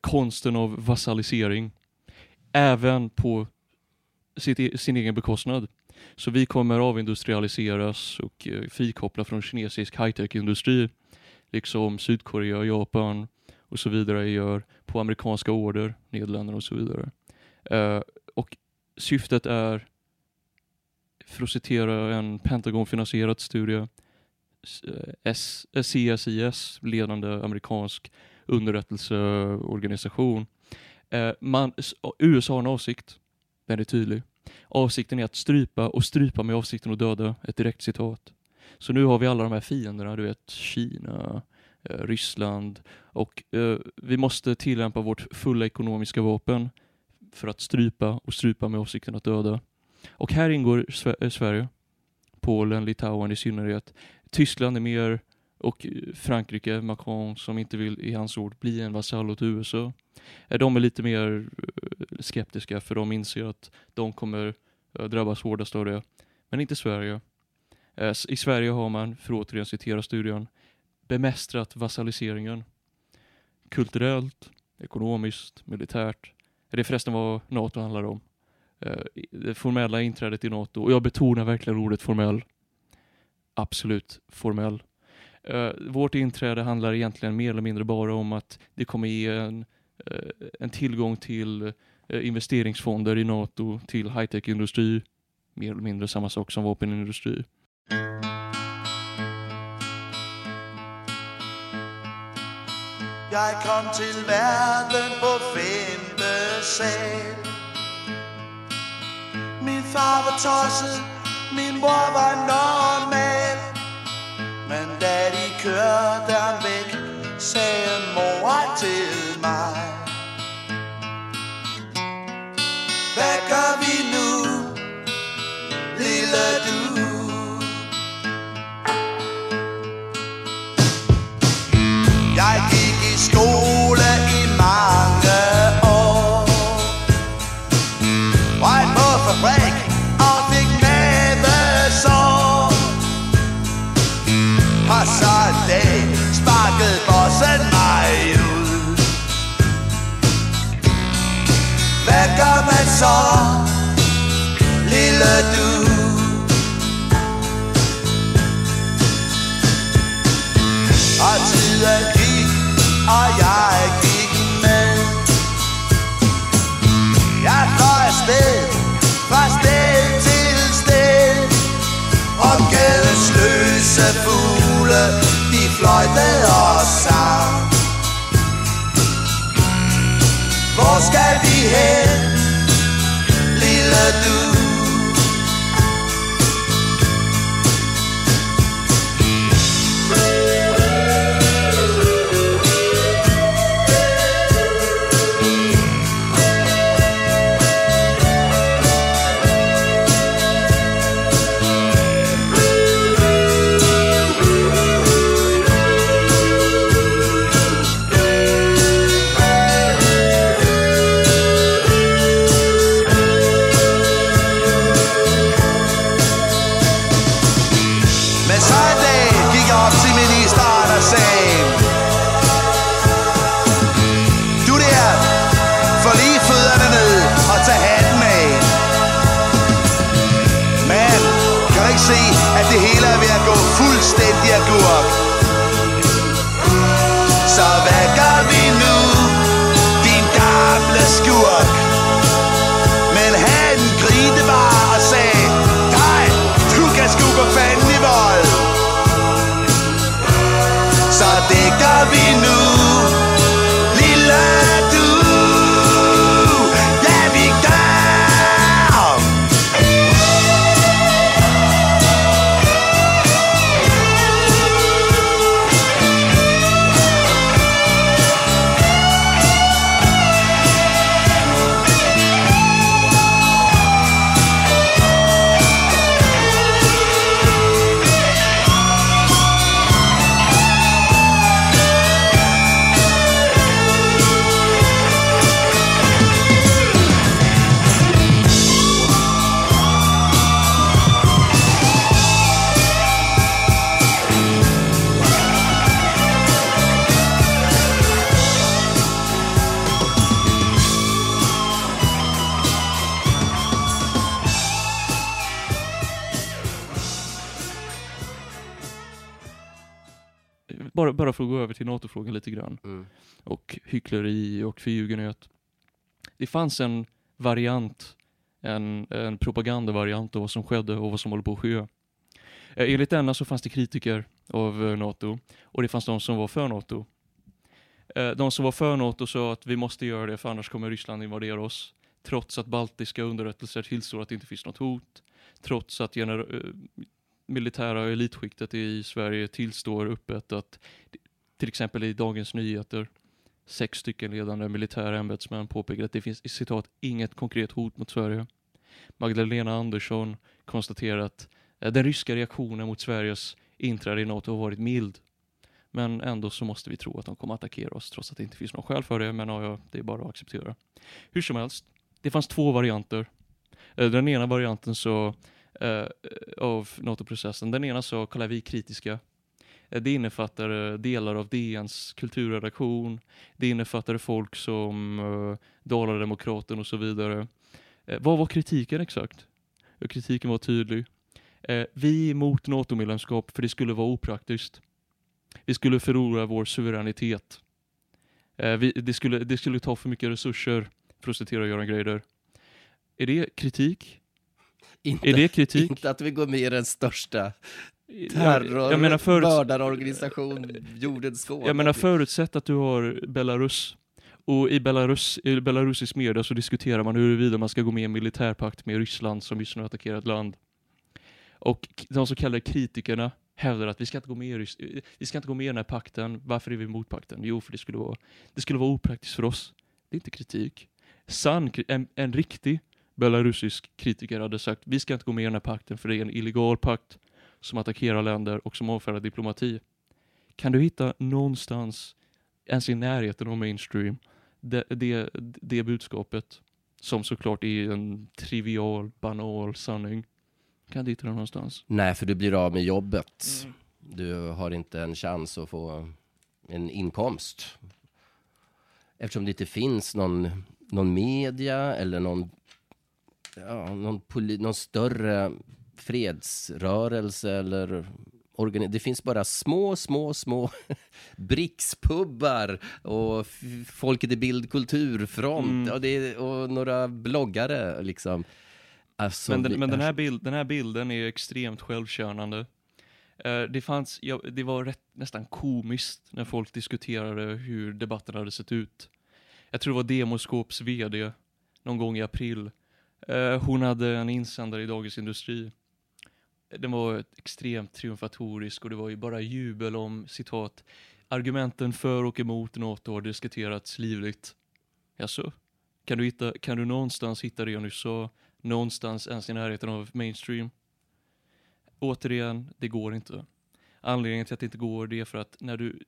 konsten av vasallisering. Även på sitt, e-, sin egen bekostnad. Så vi kommer avindustrialiseras och eh, frikoppla från kinesisk high-tech-industri. Liksom Sydkorea, Japan och så vidare gör på amerikanska order, Nederländerna och så vidare. Eh, och syftet är, för att citera en Pentagon-finansierad studie, CSIS, eh, eh, ledande amerikansk underrättelseorganisation. Eh, man, USA har en avsikt, den är tydlig. Avsikten är att strypa och strypa med avsikten att döda, ett direkt citat. Så nu har vi alla de här fienderna, du vet Kina, eh, Ryssland och eh, vi måste tillämpa vårt fulla ekonomiska vapen för att strypa och strypa med avsikten att döda. Och här ingår Sver eh, Sverige, Polen, Litauen i synnerhet. Tyskland är mer och Frankrike, Macron, som inte vill, i hans ord, bli en vasall åt USA. De är lite mer eh, skeptiska för de inser att de kommer eh, drabbas hårdast av det. Men inte Sverige. Eh, I Sverige har man, för att återigen citera studien, bemästrat vasalliseringen. Kulturellt, ekonomiskt, militärt. Det är förresten vad NATO handlar om. Det formella inträdet i NATO. Och jag betonar verkligen ordet formell. Absolut formell. Eh, vårt inträde handlar egentligen mer eller mindre bara om att det kommer ge en, eh, en tillgång till eh, investeringsfonder i NATO till high-tech-industri. Mer eller mindre samma sak som vapenindustri. Jag kom till världen på femte sal Min far var tosset, min bror var normal men da de kørte ham væk, sagde mor til mig sted fra sted til sted, og gadens løse fugle, de fløjtede og sang. Hvor skal vi hen, lille du? Bara, bara för att gå över till NATO-frågan lite grann. Mm. Och hyckleri och förljugenhet. Det fanns en variant, en, en propagandavariant av vad som skedde och vad som håller på att ske. Eh, Enligt denna så fanns det kritiker av eh, NATO och det fanns de som var för NATO. Eh, De som var för NATO sa att vi måste göra det för annars kommer Ryssland invadera oss. Trots att baltiska underrättelser tillstår att det inte finns något hot. Trots att gener- militära elitskiktet i Sverige tillstår öppet att till exempel i Dagens Nyheter sex stycken ledande militära ämbetsmän påpekar att det finns citat inget konkret hot mot Sverige. Magdalena Andersson konstaterar att eh, den ryska reaktionen mot Sveriges inträde i NATO har varit mild. Men ändå så måste vi tro att de kommer att attackera oss trots att det inte finns någon skäl för det. Men ja, det är bara att acceptera. Hur som helst, det fanns två varianter. Eh, den ena varianten så eh, av NATO-processen, den ena så kallar vi kritiska. Eh, det innefattar eh, delar av DNs kulturredaktion. Det innefattar folk som uh, Dalademokraten och så vidare. Eh, vad var kritiken exakt? Kritiken var tydlig. Eh, vi är emot NATO-medlemskap för det skulle vara opraktiskt. Vi skulle förlora vår suveränitet. Eh, vi, det, skulle, det skulle ta för mycket resurser, för att citera Göran Greider. Är det kritik? Inte, Är det kritik? inte att vi går med i den största terror, jag menar förut, jordens skål. jag menar förutsätt att du har Belarus och i, Belarus, i belarusisk media så diskuterar man huruvida man ska gå med i en militärpakt med Ryssland som just nu attackerar ett land. Och de så kallade kritikerna hävdar att vi ska inte gå med i, Rys- vi ska inte gå med i den här pakten. Varför är vi emot pakten? Jo, för det skulle vara, det skulle vara opraktiskt för oss. Det är inte kritik. Sann, en, en riktig belarusisk kritiker hade sagt vi ska inte gå med i den här pakten för det är en illegal pakt som attackerar länder och som avfärdar diplomati. Kan du hitta någonstans, ens i närheten av mainstream, det, det, det budskapet som såklart är en trivial, banal sanning? Kan du hitta det någonstans? Nej, för du blir av med jobbet. Mm. Du har inte en chans att få en inkomst. Eftersom det inte finns någon, någon media eller någon, ja, någon, poli, någon större fredsrörelse eller det finns bara små, små, små brickspubbar och Folket i bild kulturfront Mm. och, det, och några bloggare liksom. Alltså, Men, vi den, men den, är- här bild, den här bilden är extremt självkörande. Eh, det, fanns, ja, det var rätt, nästan komiskt när folk diskuterade hur debatten hade sett ut. Jag tror det var Demoskops VD någon gång i april. Eh, hon hade en insändare i Dagens Industri. Den var extremt triumfatorisk och det var ju bara jubel om citat argumenten för och emot NATO har diskuterats livligt. Jaså? Kan du, hitta, kan du någonstans hitta det jag nyss sa? någonstans ens i närheten av mainstream. Återigen, det går inte. Anledningen till att det inte går det är för att när du,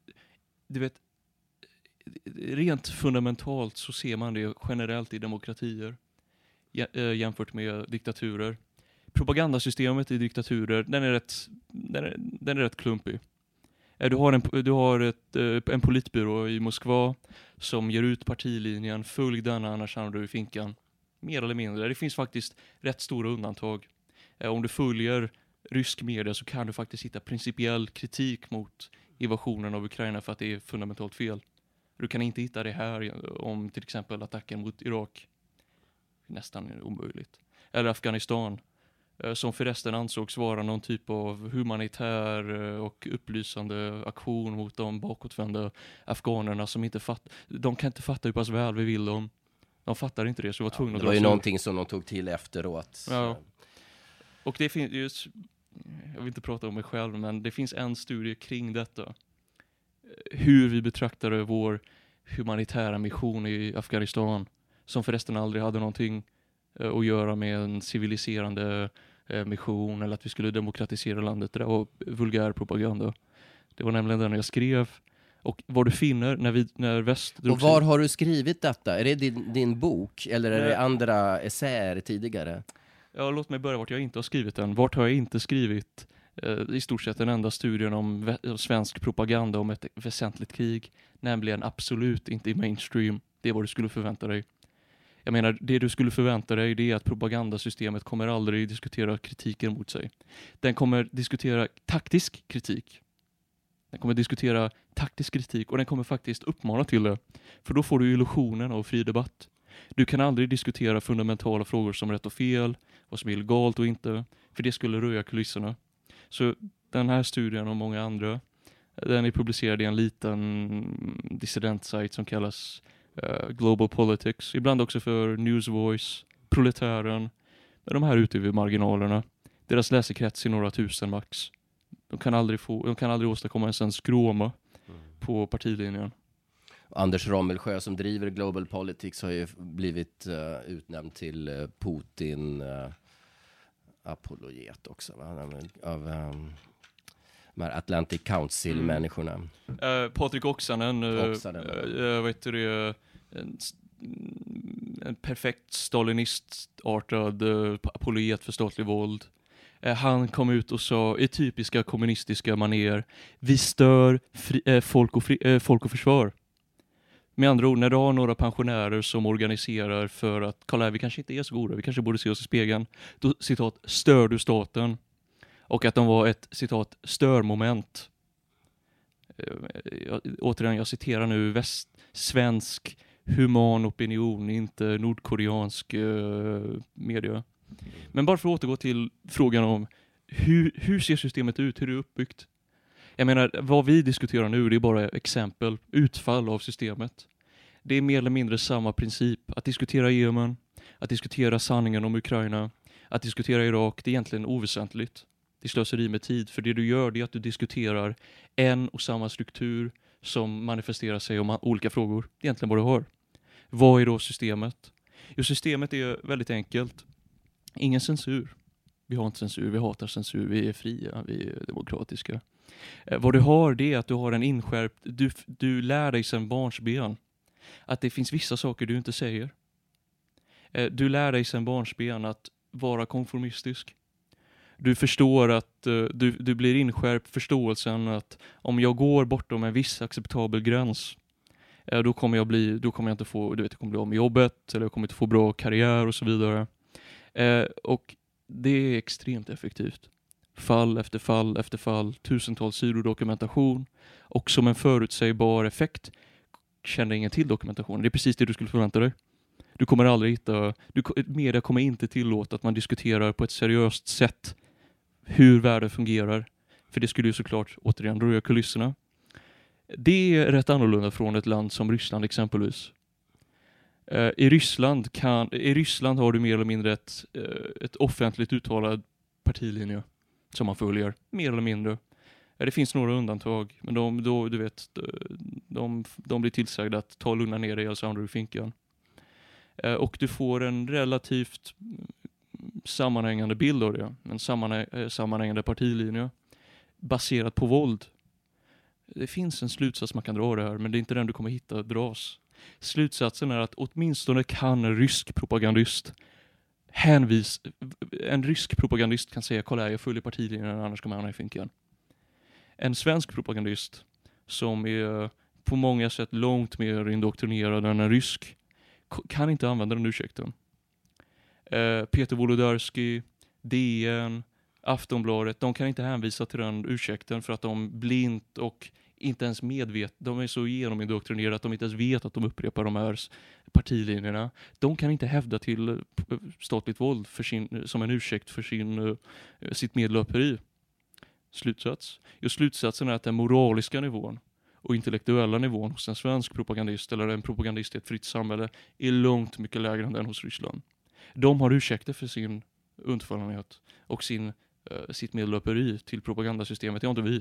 du vet, rent fundamentalt så ser man det generellt i demokratier Eh, jämfört med diktaturer. Propagandasystemet i diktaturer, den är rätt, den är, den är rätt klumpig. Eh, du har, en, du har ett, eh, en politbyrå i Moskva som ger ut partilinjen, följ denna annars hamnar du i finkan. Mer eller mindre. Det finns faktiskt rätt stora undantag. Om du följer rysk media så kan du faktiskt hitta principiell kritik mot invasionen av Ukraina för att det är fundamentalt fel. Du kan inte hitta det här om till exempel attacken mot Irak. Nästan omöjligt. Eller Afghanistan. eh, Som förresten ansågs vara någon typ av humanitär eh, och upplysande aktion mot de bakåtvända afghanerna som inte fattar. De kan inte fatta hur pass väl vi vill dem. De fattar inte det så vi var tvungna det att var dra ju någonting som de tog till efteråt. Ja. Och det finns just, jag vill inte prata om mig själv, men det finns en studie kring detta. Eh, Hur vi betraktade vår humanitära mission i Afghanistan, som förresten aldrig hade någonting eh, att göra med en civiliserande eh, mission eller att vi skulle demokratisera landet. Det där var vulgär propaganda. Det var nämligen den jag skrev. Och vad du finner när, vi, när väst Och sig- var har du skrivit detta? Är det din, din bok eller är det Nej. andra essäer tidigare? Ja, låt mig börja vart jag inte har skrivit den. Vart har jag inte skrivit eh, i stort sett den enda studien om svensk propaganda om ett väsentligt krig, nämligen absolut inte i mainstream. Det är vad du skulle förvänta dig. Jag menar, det du skulle förvänta dig det är att propagandasystemet kommer aldrig diskutera kritiken mot sig. Den kommer diskutera taktisk kritik. Den kommer diskutera taktisk kritik och den kommer faktiskt uppmana till det. För då får du illusionen av fri debatt. Du kan aldrig diskutera fundamentala frågor som rätt och fel, vad som är illegalt och inte, för det skulle röja kulisserna. Så den här studien och många andra, den är publicerad i en liten dissidentsajt som kallas eh, Global Politics, ibland också för News Voice, Proletären, men de här ute vid marginalerna. Deras läsekrets är några tusen max. De kan aldrig, få, de kan aldrig åstadkomma ens en skråma på partilinjen. Anders Rommelsjö som driver Global Politics har ju blivit eh, utnämnd till uh, Putin uh, apologet också, va? av um, de här Atlantic Council-människorna. Uh, Patrik Oksanen, uh, Oksanen. uh, vad heter det, en, mm, en perfekt stalinistartad uh, apologet för statlig våld. Eh, han kom ut och sa i typiska kommunistiska manér, vi stör fri, eh, folk, och fri, eh, folk och försvar. Med andra ord, när du har några pensionärer som organiserar för att, kolla här, vi kanske inte är så goda, vi kanske borde se oss i spegeln. Då, citat, stör du staten. Och att de var ett, citat, störmoment. Eh, jag, återigen, jag citerar nu väst, svensk human opinion, inte nordkoreansk eh, media. Men bara för att återgå till frågan om hur, hur ser systemet ut, hur är det uppbyggt? Jag menar, vad vi diskuterar nu det är bara exempel, utfall av systemet. Det är mer eller mindre samma princip. Att diskutera Jemen, att diskutera sanningen om Ukraina, att diskutera Irak, det är egentligen oväsentligt. Det är slöseri med tid, för det du gör det är att du diskuterar en och samma struktur som manifesterar sig om olika frågor. Det är egentligen vad du har. Vad är då systemet? Jo, systemet är väldigt enkelt. Ingen censur. Vi har inte censur, vi hatar censur, vi är fria, vi är demokratiska. Eh, vad du har det är att du har en inskärpt, du, du lär dig sedan barnsben att det finns vissa saker du inte säger. Eh, du lär dig sedan barnsben att vara konformistisk. Du förstår att uh, du, du blir inskärpt förståelsen att om jag går bortom en viss acceptabel gräns uh, då kommer jag bli, då kommer jag inte få, du vet, jag kommer bli av med jobbet eller jag kommer inte få bra karriär och så vidare. Uh, och det är extremt effektivt. Fall efter fall efter fall, tusentals sidor dokumentation och som en förutsägbar effekt känner ingen till dokumentationen. Det är precis det du skulle förvänta dig. Du kommer aldrig hitta, du, media kommer inte tillåta att man diskuterar på ett seriöst sätt hur världen fungerar. För det skulle ju såklart återigen röja kulisserna. Det är rätt annorlunda från ett land som Ryssland exempelvis. Uh, I, Ryssland kan, I Ryssland har du mer eller mindre ett, uh, ett offentligt uttalad partilinje som man följer, mer eller mindre. Eh, det finns några undantag, men de, då, du vet, de, de blir tillsagda att ta lugna ner dig, alltså andra du finkan. Och du får en relativt sammanhängande bild av det, en eh, sammanhängande partilinje baserat på våld. Det finns en slutsats man kan dra av det här, men det är inte den du kommer hitta dras. Slutsatsen är att åtminstone kan en rysk propagandist hänvis, en rysk propagandist kan säga kolla här, jag följer partilinjen annars kommer jag hamna i finkan en svensk propagandist som är på många sätt långt mer indoktrinerad än en rysk kan inte använda den ursäkten. Eh, Peter Wolodarski, DN, Aftonbladet, de kan inte hänvisa till den ursäkten för att de blint och inte ens medvet, de är så genomindoktrinerade att de inte ens vet att de upprepar de här partilinjerna. De kan inte hävda till eh, statligt våld för sin, eh, som en ursäkt för sin, eh, sitt medlöperi. Slutsats? Jo, slutsatsen är att den moraliska nivån och intellektuella nivån hos en svensk propagandist eller en propagandist i ett fritt samhälle är långt mycket lägre än den hos Ryssland. De har ursäkter för sin undfallenhet och sin, uh, sitt medlöperi till propagandasystemet, det har inte vi.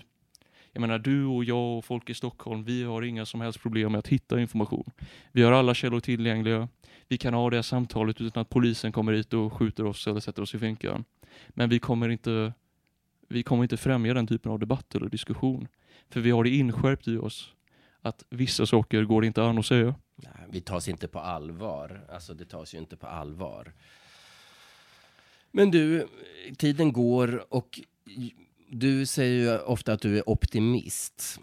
Jag menar, du och jag och folk i Stockholm, vi har inga som helst problem med att hitta information. Vi har alla källor tillgängliga. Vi kan ha det samtalet utan att polisen kommer hit och skjuter oss eller sätter oss i finkan. Men vi kommer inte vi kommer inte främja den typen av debatt eller diskussion. För vi har det inskärpt i oss att vissa saker går inte an att säga. Nej, vi tas inte på allvar. Alltså det tas ju inte på allvar. Men du, tiden går och du säger ju ofta att du är optimist.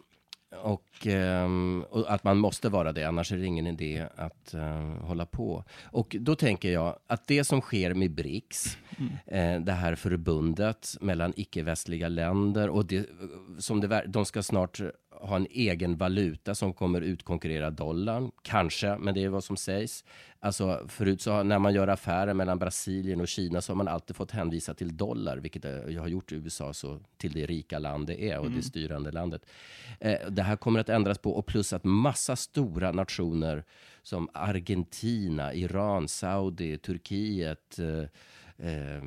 Och, um, och, att man måste vara det, annars är det ingen idé att uh, hålla på. Och då tänker jag att det som sker med BRICS, mm. eh, det här förbundet mellan icke-västliga länder och det, som det, de ska snart ha en egen valuta som kommer utkonkurrera dollarn. Kanske, men det är vad som sägs. Alltså, förut så har, när man gör affärer mellan Brasilien och Kina så har man alltid fått hänvisa till dollar, vilket jag har gjort i USA så till det rika land det är och mm. det styrande landet. Eh, det här kommer att ändras på och plus att massa stora nationer som Argentina, Iran, Saudi, Turkiet, eh, eh,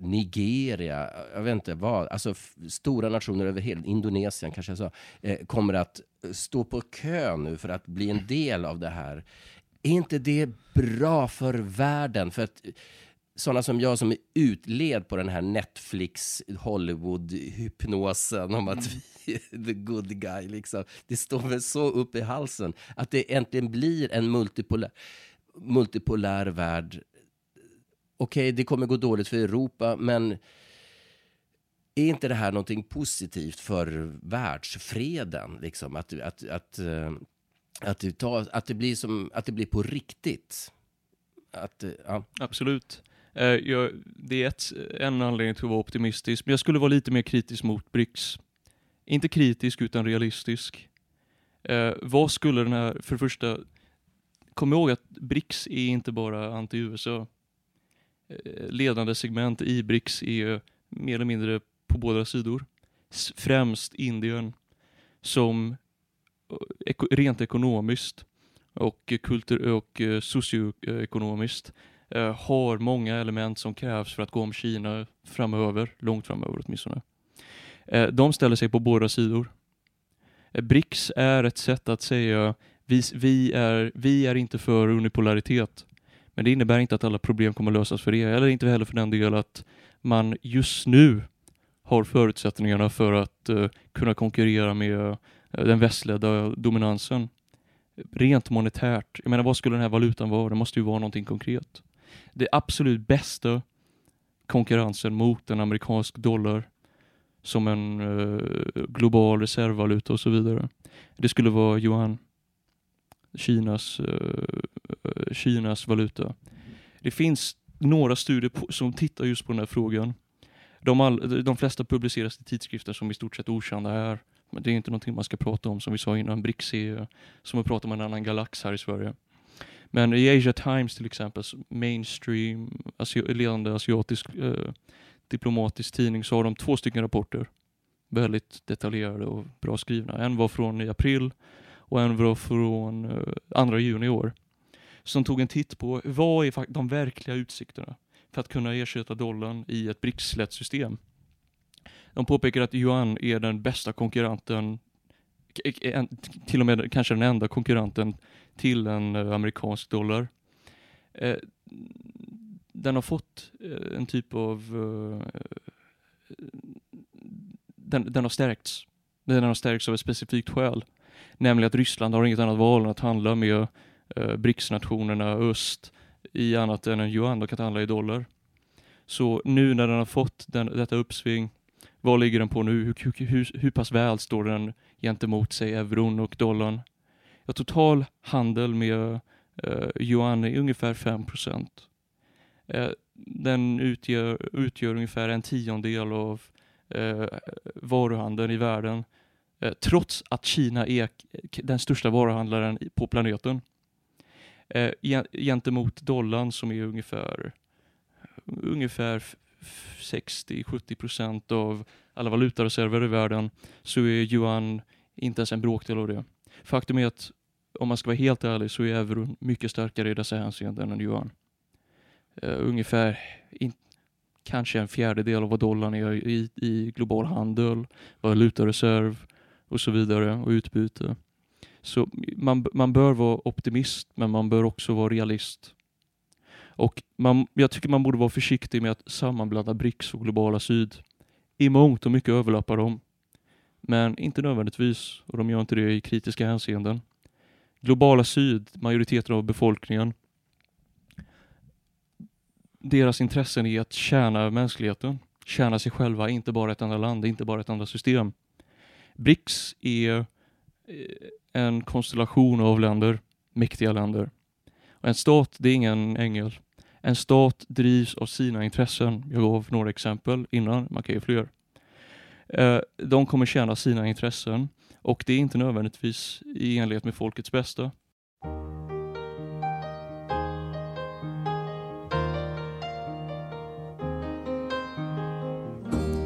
Nigeria, jag vet inte vad, alltså stora nationer över hela Indonesien kanske jag sa, eh, kommer att stå på kö nu för att bli en del av det här. Är inte det bra för världen? För att sådana som jag som är utled på den här Netflix Hollywood-hypnosen om att vi är the good guy, liksom. det står väl så upp i halsen att det äntligen blir en multipolär, multipolär värld okej, okay, det kommer gå dåligt för Europa, men är inte det här någonting positivt för världsfreden? Liksom? Att, att, att, eh, att, det, tar, att, det blir som, att det blir på riktigt? Att, eh, ja. Absolut. Eh, jag, det är ett, en anledning till att vara optimistisk, men jag skulle vara lite mer kritisk mot BRICS. Inte kritisk, utan realistisk. Eh, vad skulle den här, för det första, kom ihåg att BRICS är inte bara anti-USA. Eh, ledande segment i BRICS är mer eller mindre på båda sidor. Främst Indien som eh, rent ekonomiskt och, kultur och eh, socioekonomiskt har många element som krävs för att gå om Kina framöver, långt framöver åtminstone. De ställer sig på båda sidor. BRICS är ett sätt att säga vi, vi, är, vi är inte för unipolaritet. Men det innebär inte att alla problem kommer lösas för det, eller inte heller för den del att man just nu har förutsättningarna för att uh, kunna konkurrera med uh, den västledda dominansen. Rent monetärt, jag menar vad skulle den här valutan vara? Det måste ju vara någonting konkret. Det absolut bästa konkurrensen mot en amerikansk dollar som en uh, global reservvaluta och så vidare. Det skulle vara yuan. Kinas, uh, Kinas valuta. Det finns några studier på, som tittar just på den här frågan. De, all, de flesta publiceras i tidskrifter som i stort sett okända är. Men det är inte någonting man ska prata om som vi sa innan. BRICS är som att prata om en annan galax här i Sverige. Men i Asia Times till exempel, mainstream, asi ledande asiatisk eh, diplomatisk tidning, så har de två stycken rapporter. Väldigt detaljerade och bra skrivna. En var från i april och en var från eh, uh, 2 juni i år. Som tog en titt på vad är de verkliga utsikterna för att kunna ersätta dollarn i ett brics system. De påpekar att yuan är den bästa konkurrenten, till och med kanske den enda konkurrenten till en eh, amerikansk dollar. Eh, den har fått en typ av... Den, den har stärkts. Den har stärkts av ett specifikt skäl. Nämligen att Ryssland har inget annat val än att handla med eh, BRICS-nationerna öst i annat än en yuan. De kan inte handla i dollar. Så nu när den har fått den, detta uppsving, vad ligger den på nu? Hur, hur, hur, hur pass väl står den gentemot sig euron och dollarn? Ja, total handel med eh, yuan är ungefär 5 eh, Den utgör, utgör ungefär en tiondel av eh, varuhandeln i världen. Eh, trots att Kina är den största varuhandlaren på planeten. Eh, gentemot dollarn som är ungefär ungefär 60-70% av alla valutareserver i världen så är yuan inte ens en bråkdel av det. Faktum är att om man ska vara helt ärlig så är euron mycket starkare i dessa hänseenden än yuan. Uh, ungefär in, kanske en fjärdedel av vad dollarn är i, i global handel, valutareserv och så vidare och utbyte. Så man, man bör vara optimist men man bör också vara realist. Och man, jag tycker man borde vara försiktig med att sammanblanda BRICS och globala syd. I mångt och mycket överlappar de. Men inte nödvändigtvis, och de gör inte det i kritiska hänseenden. Globala syd, majoriteten av befolkningen, deras intressen är att tjäna mänskligheten, tjäna sig själva, inte bara ett enda land, inte bara ett enda system. BRICS är eh, en konstellation av länder, mäktiga länder. Och en stat, det är ingen ängel. En stat drivs av sina intressen. Jag gav några exempel innan, man kan ge fler. Eh, de kommer tjäna sina intressen och det är inte nödvändigtvis i enlighet med folkets bästa.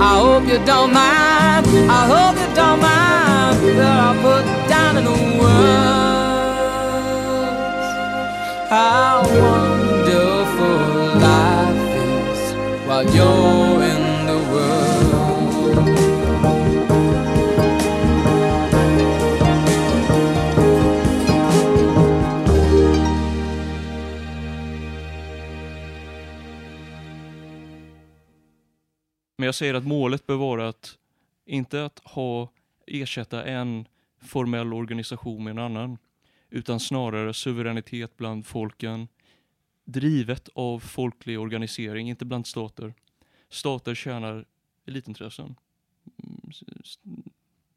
I hope you don't mind. I hope you don't mind that I put down in the words. How wonderful life is while you're säger att målet bör vara att inte att ha ersätta en formell organisation med en annan, utan snarare suveränitet bland folken, drivet av folklig organisering, inte bland stater. Stater tjänar elitintressen, mm,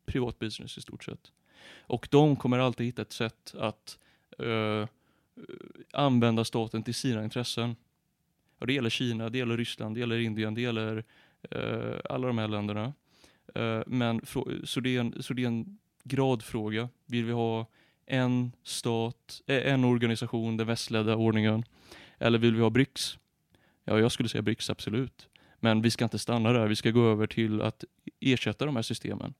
privat business i stort sett. Och de kommer alltid hitta ett sätt att uh, använda staten till sina intressen. Och det gäller Kina, det gäller Ryssland, det gäller Indien, det gäller alla de här länderna. Eh, men så, det är en, så det är en gradfråga. Vill vi ha en stat, eh, en organisation, den västledda ordningen, eller vill vi ha BRICS? Ja, jag skulle säga BRICS, absolut. Men vi ska inte stanna där, vi ska gå över till att ersätta de här systemen.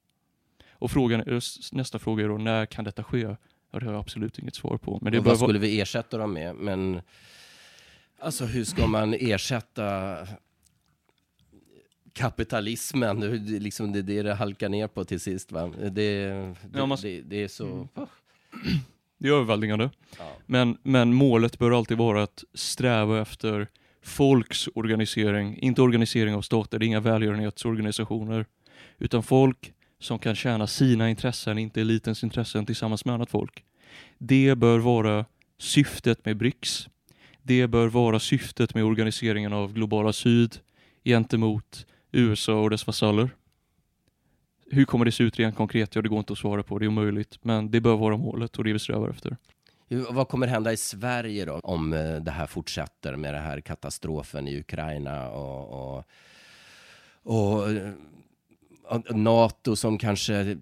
Och frågan, nästa fråga är då, när kan detta ske? Ja, det har jag absolut inget svar på. Men det och vad skulle vi ersätta dem med? Men alltså hur ska man ersätta kapitalismen? Är liksom det, det det halkar ner på till sist. Va? Det, det, Ja, man- det, det är så... Det är överväldigande. Ja. Men, men målet bör alltid vara att sträva efter folks organisering, inte organisering av stater, det är inga välgörenhetsorganisationer, utan folk som kan tjäna sina intressen, inte elitens intressen, tillsammans med annat folk. Det bör vara syftet med BRICS. Det bör vara syftet med organiseringen av globala syd gentemot USA och dess vasaller. Hur kommer det se ut rent konkret? Ja, det går inte att svara på, det är omöjligt. Men det bör vara målet och det vi strävar efter. Vad kommer hända i Sverige då om eh, det här fortsätter med den här katastrofen i Ukraina och, och, och, eh, och NATO som kanske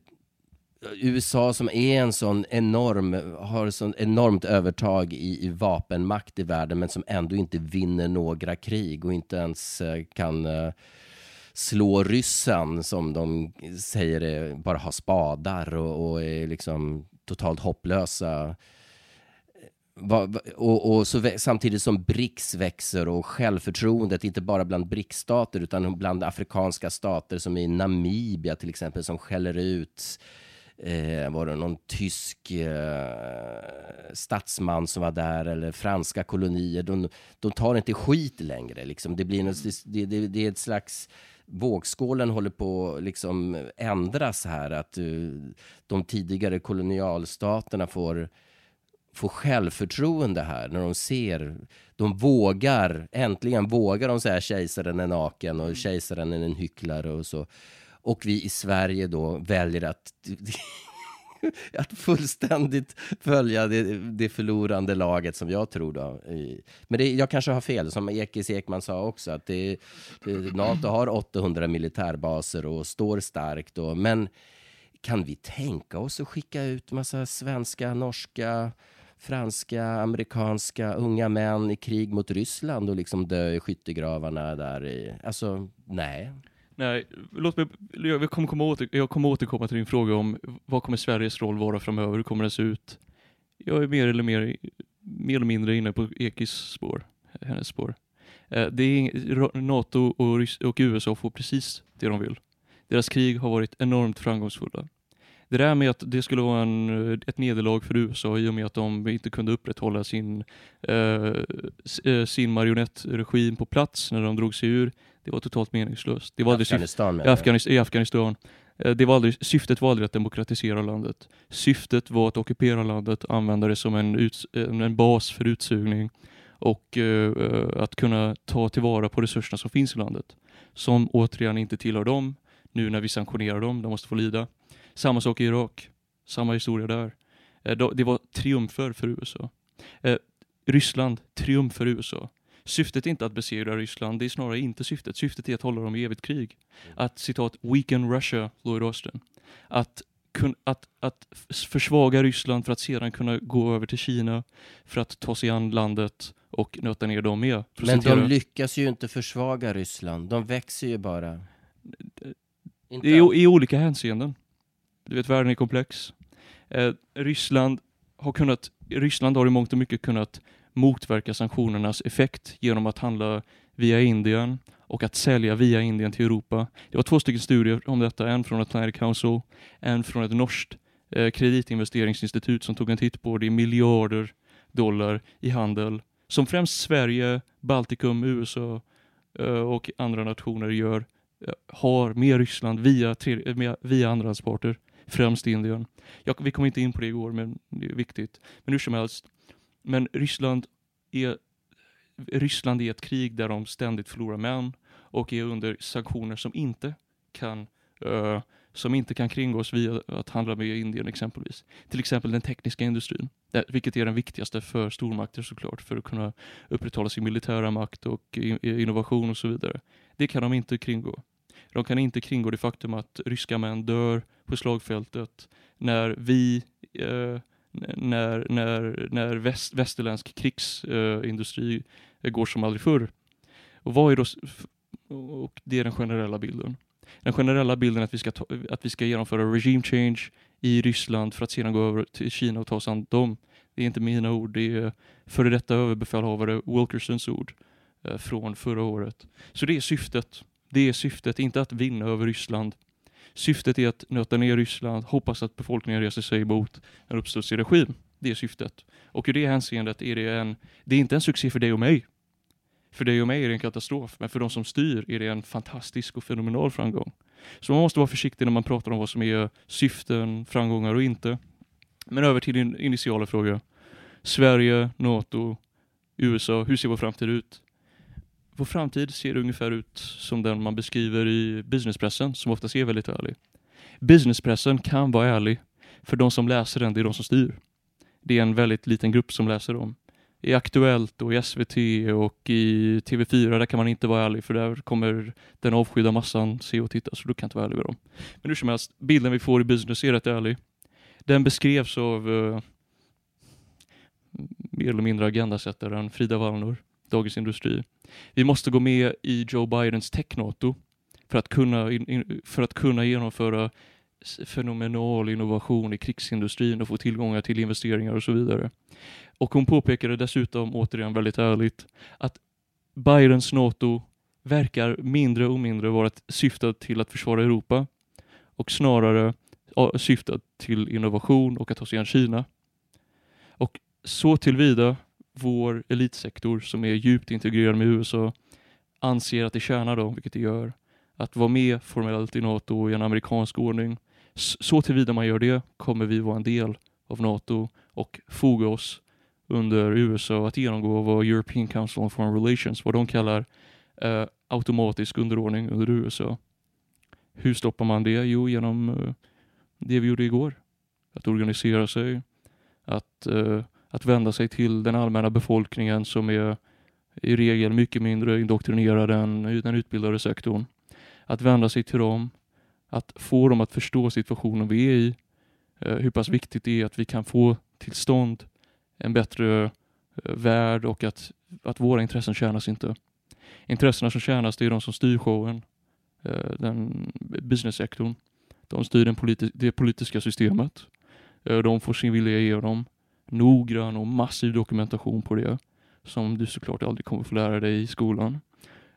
USA som är en sån enorm, har sån enormt övertag i, i vapenmakt i världen men som ändå inte vinner några krig och inte ens eh, kan slå ryssen som de säger är, bara har spadar och, och är liksom totalt hopplösa. Och, och så samtidigt som BRICS växer och självförtroendet, inte bara bland BRICS-stater utan bland afrikanska stater som i Namibia till exempel, som skäller ut eh, var det någon tysk eh, statsman som var där eller franska kolonier. De, de tar inte skit längre. Liksom. Det, blir något, det, det, det är ett slags vågskålen håller på att liksom ändras här. Att eh, de tidigare kolonialstaterna får får självförtroende här när de ser, de vågar, äntligen vågar de säga kejsaren är naken och kejsaren är en hycklare och så. Och vi i Sverige då väljer att, att fullständigt följa det, det förlorande laget som jag tror då. Men det, jag kanske har fel, som Ekis Ekman sa också, att det, det, NATO har 800 militärbaser och står starkt. Och, men kan vi tänka oss att skicka ut massa svenska, norska, franska, amerikanska unga män i krig mot Ryssland och liksom dö i skyttegravarna där i... Alltså, nej. Nej, låt mig, jag kommer, komma åter, jag kommer återkomma till din fråga om vad kommer Sveriges roll vara framöver, hur kommer den se ut? Jag är mer eller mer, mer eller mindre inne på Ekis spår, hennes spår. Eh, det är, NATO och, och USA får precis det de vill. Deras krig har varit enormt framgångsfulla. Det där med att det skulle vara en, ett nederlag för USA i och med att de inte kunde upprätthålla sin, eh, eh sin marionettregim på plats när de drog sig ur, det var totalt meningslöst. Det var Afghanistan, I Afghanistan, I Afghanistan. Det var aldrig, syftet var aldrig att demokratisera landet. Syftet var att ockupera landet, använda det som en, ut, en bas för utsugning och uh, att kunna ta tillvara på resurserna som finns i landet. Som återigen inte tillhör dem, nu när vi sanktionerar dem, de måste få lida. Samma sak i Irak, samma historia där. Uh, det var triumfer för USA. Uh, Ryssland, triumf för USA. Syftet är inte att besegra Ryssland, det är snarare inte syftet. Syftet är att hålla dem i evigt krig. Att citat weaken Russia, Lloyd Austin. Att att, att försvaga Ryssland för att sedan kunna gå över till Kina för att ta sig an landet och nöta ner dem med. Men de lyckas ju inte försvaga Ryssland, de växer ju bara. I, I, olika hänseenden. Du vet, världen är komplex. Eh, Ryssland har kunnat, Ryssland har i mångt och mycket kunnat motverka sanktionernas effekt genom att handla via Indien och att sälja via Indien till Europa. Det var två stycken studier om detta, en från Atlantic Council, en från ett norskt eh, kreditinvesteringsinstitut som tog en titt på det i miljarder dollar i handel som främst Sverige, Baltikum, USA eh, och andra nationer gör eh, har med Ryssland via, eh, med, via andrahandsparter, främst Indien. Jag, vi kom inte in på det igår, men det är viktigt. Men hur som helst, men Ryssland är, Ryssland är ett krig där de ständigt förlorar män och är under sanktioner som inte kan uh, som inte kan kringgås via att handla med Indien exempelvis. Till exempel den tekniska industrin, vilket är den viktigaste för stormakter såklart, för att kunna upprätthålla sin militära makt och innovation och så vidare. Det kan de inte kringgå. De kan inte kringgå det faktum att ryska män dör på slagfältet när vi eh, när, när, när väst, västerländsk krigsindustri eh, går som aldrig förr. Och vad är då, och det är den generella bilden. Den generella bilden är att vi ska, ta, att vi ska genomföra regime change i Ryssland för att sedan gå över till Kina och ta oss an dem. Det är inte mina ord, det är före detta överbefälhavare Wilkersons ord eh, från förra året. Så det är syftet. Det är syftet, inte att vinna över Ryssland Syftet är att nöta ner Ryssland, hoppas att befolkningen reser sig emot en uppstudsig regim. Det är syftet. Och i det hänseendet är det en, det är inte en succé för dig och mig. För dig och mig är det en katastrof, men för de som styr är det en fantastisk och fenomenal framgång. Så man måste vara försiktig när man pratar om vad som är syften, framgångar och inte. Men över till din initiala fråga. Sverige, NATO, USA, hur ser vår framtid ut? Vår framtid ser ungefär ut som den man beskriver i businesspressen, som ofta är väldigt ärlig. Businesspressen kan vara ärlig, för de som läser den, det är de som styr. Det är en väldigt liten grupp som läser dem. I Aktuellt och i SVT och i TV4, där kan man inte vara ärlig, för där kommer den avskydda massan se och titta, så du kan inte vara ärlig med dem. Men hur som helst, bilden vi får i business är rätt ärlig. Den beskrevs av uh, mer eller mindre agendasättaren Frida Wallnor. Dagens Industri. Vi måste gå med i Joe Bidens tech-NATO för, att kunna för att kunna genomföra fenomenal innovation i krigsindustrin och få tillgångar till investeringar och så vidare. Och hon påpekade dessutom, återigen väldigt ärligt, att Bidens NATO verkar mindre och mindre vara syftat till att försvara Europa och snarare syftat till innovation och att ta sig an Kina. Och så tillvida vår elitsektor som är djupt integrerad med USA anser att det tjänar dem, vilket det gör, att vara med formellt i NATO i en amerikansk ordning. Så tillvida man gör det kommer vi vara en del av NATO och foga oss under USA att genomgå vad European Council on Foreign Relations, vad de kallar eh, automatisk underordning under USA. Hur stoppar man det? Jo, genom eh, det vi gjorde igår. Att organisera sig, att eh, att vända sig till den allmänna befolkningen som är i regel mycket mindre indoktrinerad än den utbildade sektorn. Att vända sig till dem, att få dem att förstå situationen vi är i, eh, hur pass viktigt det är att vi kan få till stånd en bättre eh, värld och att, att våra intressen tjänas inte. Intressena som tjänas det är de som styr showen, eh, den business-sektorn. De styr den politi det politiska systemet. De får sin vilja igenom noggrann och massiv dokumentation på det som du såklart aldrig kommer få lära dig i skolan.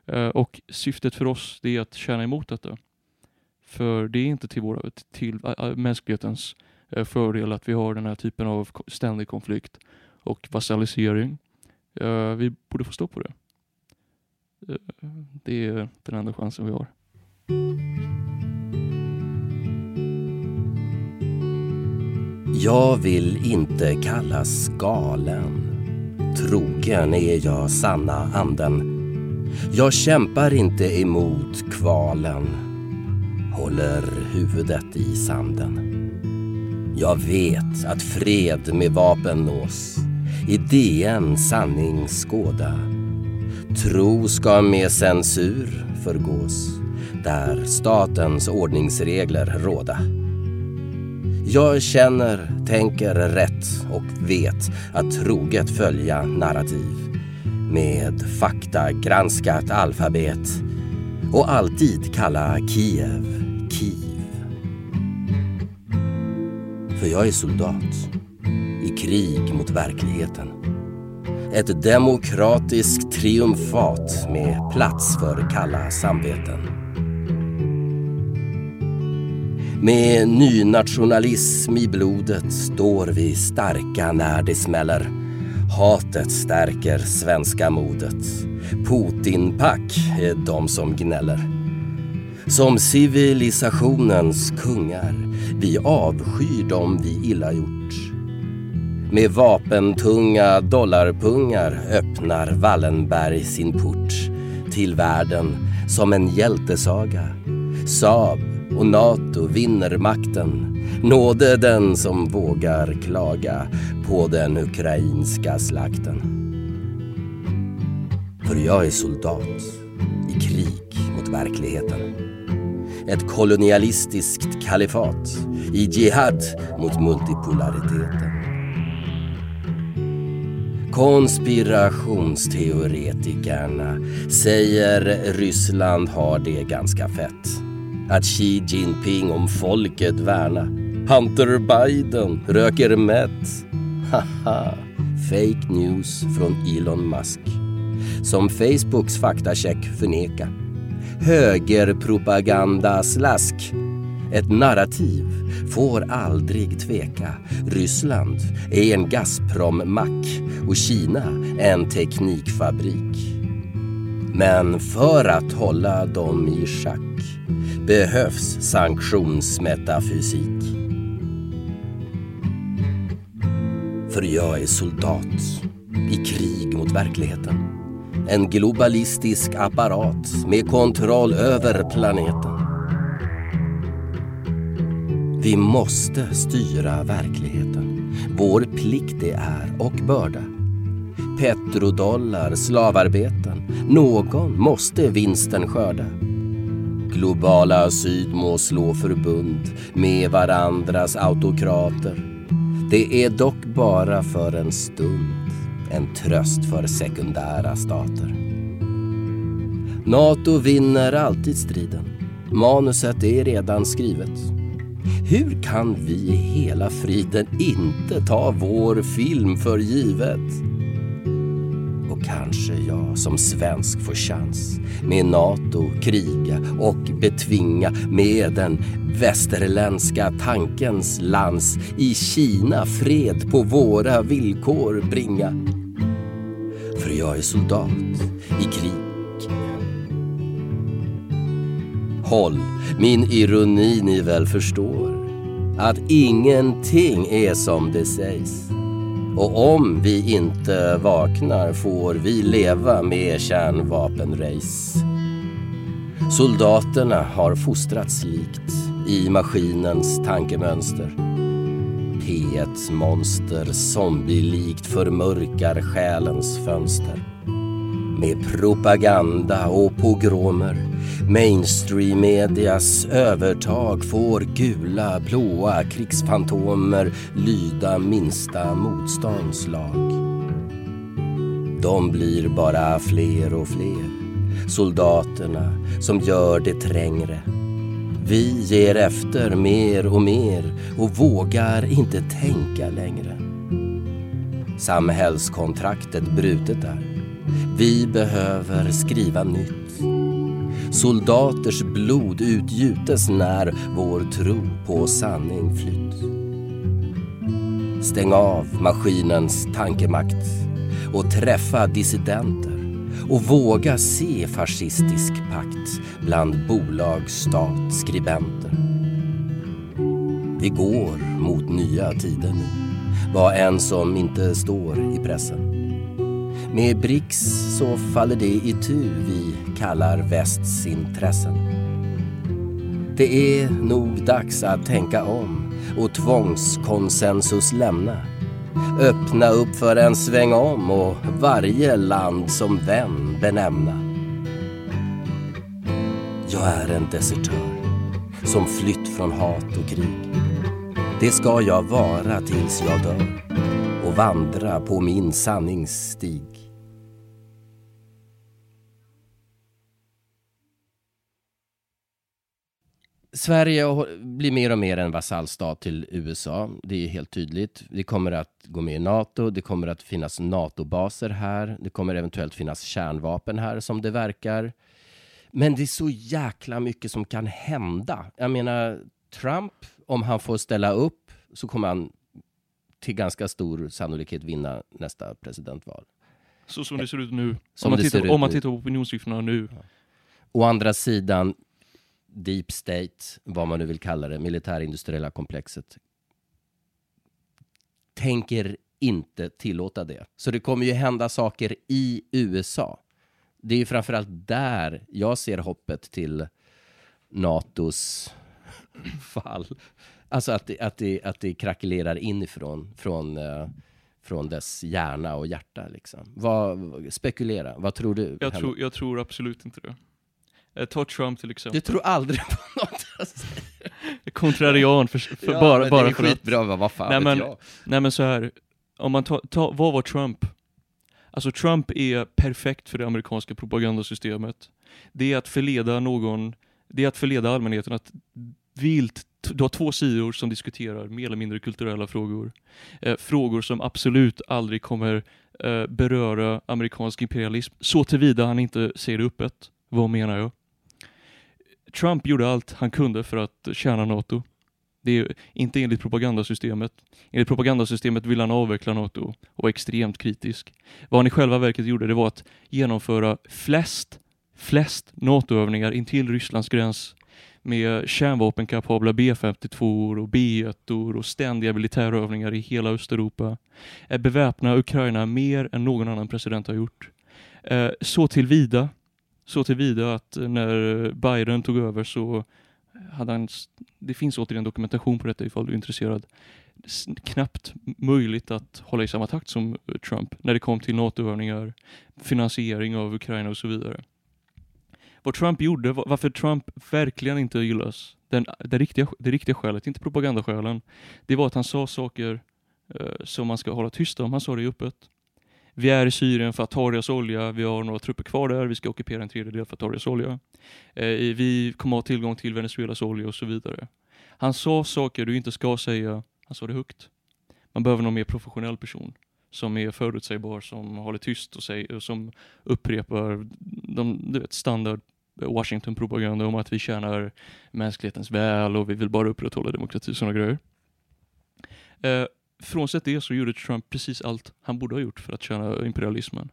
Eh, och syftet för oss det är att tjäna emot detta. För det är inte till, våra, till eh, eh, mänsklighetens eh, fördel att vi har den här typen av ständig konflikt och vassalisering. Eh, vi borde få stå på det. Eh, det är den enda chansen vi har. Jag vill inte kallas galen. Trogen är jag sanna anden. Jag kämpar inte emot kvalen. Håller huvudet i sanden. Jag vet att fred med vapen nås. Idén sanning skåda. Tro ska med censur förgås. Där statens ordningsregler råda. Jag känner, tänker rätt och vet att troget följa narrativ med fakta granskat alfabet och alltid kalla Kiev Kiev. För jag är soldat i krig mot verkligheten. Ett demokratiskt triumfat med plats för kalla samveten. Med nynationalism i blodet står vi starka när det smäller. Hatet stärker svenska modet. Putin-pack är de som gnäller. Som civilisationens kungar, vi avskyr dem vi illa gjort. Med vapentunga dollarpungar öppnar Wallenberg sin port till världen som en hjältesaga. Saab och Nato vinner makten. Nåde den som vågar klaga på den ukrainska slakten. För jag är soldat i krig mot verkligheten. Ett kolonialistiskt kalifat i jihad mot multipolariteten. Konspirationsteoretikerna säger Ryssland har det ganska fett att Xi Jinping om folket värna. Hunter Biden röker mätt. Haha, fake news från Elon Musk. Som Facebooks faktacheck förneka. Högerpropaganda slask. Ett narrativ får aldrig tveka. Ryssland är en Gazprom-mack och Kina en teknikfabrik. Men för att hålla dem i schack behövs sanktionsmetafysik. För jag är soldat i krig mot verkligheten. En globalistisk apparat med kontroll över planeten. Vi måste styra verkligheten. Vår plikt det är och börda. Petrodollar, slavarbeten. Någon måste vinsten skörda. Globala syd må slå förbund med varandras autokrater. Det är dock bara för en stund en tröst för sekundära stater. Nato vinner alltid striden. Manuset är redan skrivet. Hur kan vi i hela friden inte ta vår film för givet? Kanske jag som svensk får chans med Nato kriga och betvinga med den västerländska tankens lans i Kina fred på våra villkor bringa. För jag är soldat i krig. Håll min ironi ni väl förstår att ingenting är som det sägs och om vi inte vaknar får vi leva med kärnvapenrace. Soldaterna har fostrats likt i maskinens tankemönster. P1-monster zombielikt förmörkar själens fönster. Med propaganda och pogromer Mainstream-medias övertag får gula, blåa krigsfantomer lyda minsta motståndslag. De blir bara fler och fler, soldaterna som gör det trängre. Vi ger efter mer och mer och vågar inte tänka längre. Samhällskontraktet brutet är. Vi behöver skriva nytt. Soldaters blod utgjutes när vår tro på sanning flytt. Stäng av maskinens tankemakt och träffa dissidenter och våga se fascistisk pakt bland bolag, stat, skribenter. Vi går mot nya tider nu, vad än som inte står i pressen. Med BRICS så faller det i tu vi kallar västs intressen. Det är nog dags att tänka om och tvångskonsensus lämna. Öppna upp för en sväng om och varje land som vän benämna. Jag är en desertör som flytt från hat och krig. Det ska jag vara tills jag dör och vandra på min sanningsstig. Sverige blir mer och mer en vasallstat till USA. Det är helt tydligt. Det kommer att gå med i NATO. Det kommer att finnas NATO-baser här. Det kommer eventuellt finnas kärnvapen här som det verkar. Men det är så jäkla mycket som kan hända. Jag menar, Trump, om han får ställa upp så kommer han till ganska stor sannolikhet vinna nästa presidentval. Så som det ser ut nu. Som om man, tittar, om man tittar på opinionssiffrorna nu. Å andra sidan, deep state, vad man nu vill kalla det, militärindustriella komplexet, tänker inte tillåta det. Så det kommer ju hända saker i USA. Det är ju framförallt där jag ser hoppet till NATOs fall. Alltså att det, att det, att det krackelerar inifrån, från, eh, från dess hjärna och hjärta. Liksom. Vad, spekulera, vad tror du? Jag tror, jag tror absolut inte det. Eh, ta Trump till exempel. Du tror aldrig på något jag säger. Kontrarian för, för Ja, bara, bara det är för att... skitbra, vad, vad fan Nej, men- jag? Nej men så här. om man tar, ta, vad var Trump? Alltså Trump är perfekt för det amerikanska propagandasystemet. Det är att förleda någon, det är att förleda allmänheten att vilt, du har två sidor som diskuterar mer eller mindre kulturella frågor. Eh, frågor som absolut aldrig kommer eh, beröra amerikansk imperialism, så tillvida han inte säger det öppet. Vad menar jag? Trump gjorde allt han kunde för att tjäna NATO. Det är inte enligt propagandasystemet. Enligt propagandasystemet ville han avveckla NATO och var extremt kritisk. Vad han i själva verket gjorde det var att genomföra flest, flest NATO-övningar intill Rysslands gräns med kärnvapenkapabla B-52 och B-1 och ständiga militärövningar i hela Östeuropa. Beväpna Ukraina mer än någon annan president har gjort. Eh, så tillvida, så tillvida att eh, när Biden tog över så eh, hade han, det finns återigen dokumentation på detta ifall du är intresserad, knappt möjligt att hålla i samma takt som eh, Trump när det kom till NATO-övningar, finansiering av Ukraina och så vidare. Vad Trump gjorde, varför Trump verkligen inte gillas, den, det, riktiga, det riktiga skälet, inte propagandaskälen, det var att han sa saker eh, som man ska hålla tyst om. Han sa det öppet. Vi är i Syrien för att ta deras olja, vi har några trupper kvar där, vi ska ockupera en tredjedel för att ta deras olja. Eh, vi kommer ha tillgång till Venezuelas olja och så vidare. Han sa saker du inte ska säga, han sa det högt. Man behöver någon mer professionell person som är förutsägbar, som håller tyst och, säger, och som upprepar de, du vet, standard Washington-propaganda om att vi tjänar mänsklighetens väl och vi vill bara upprätthålla demokrati och sådana grejer. Eh, frånsett det så gjorde Trump precis allt han borde ha gjort för att tjäna imperialismen.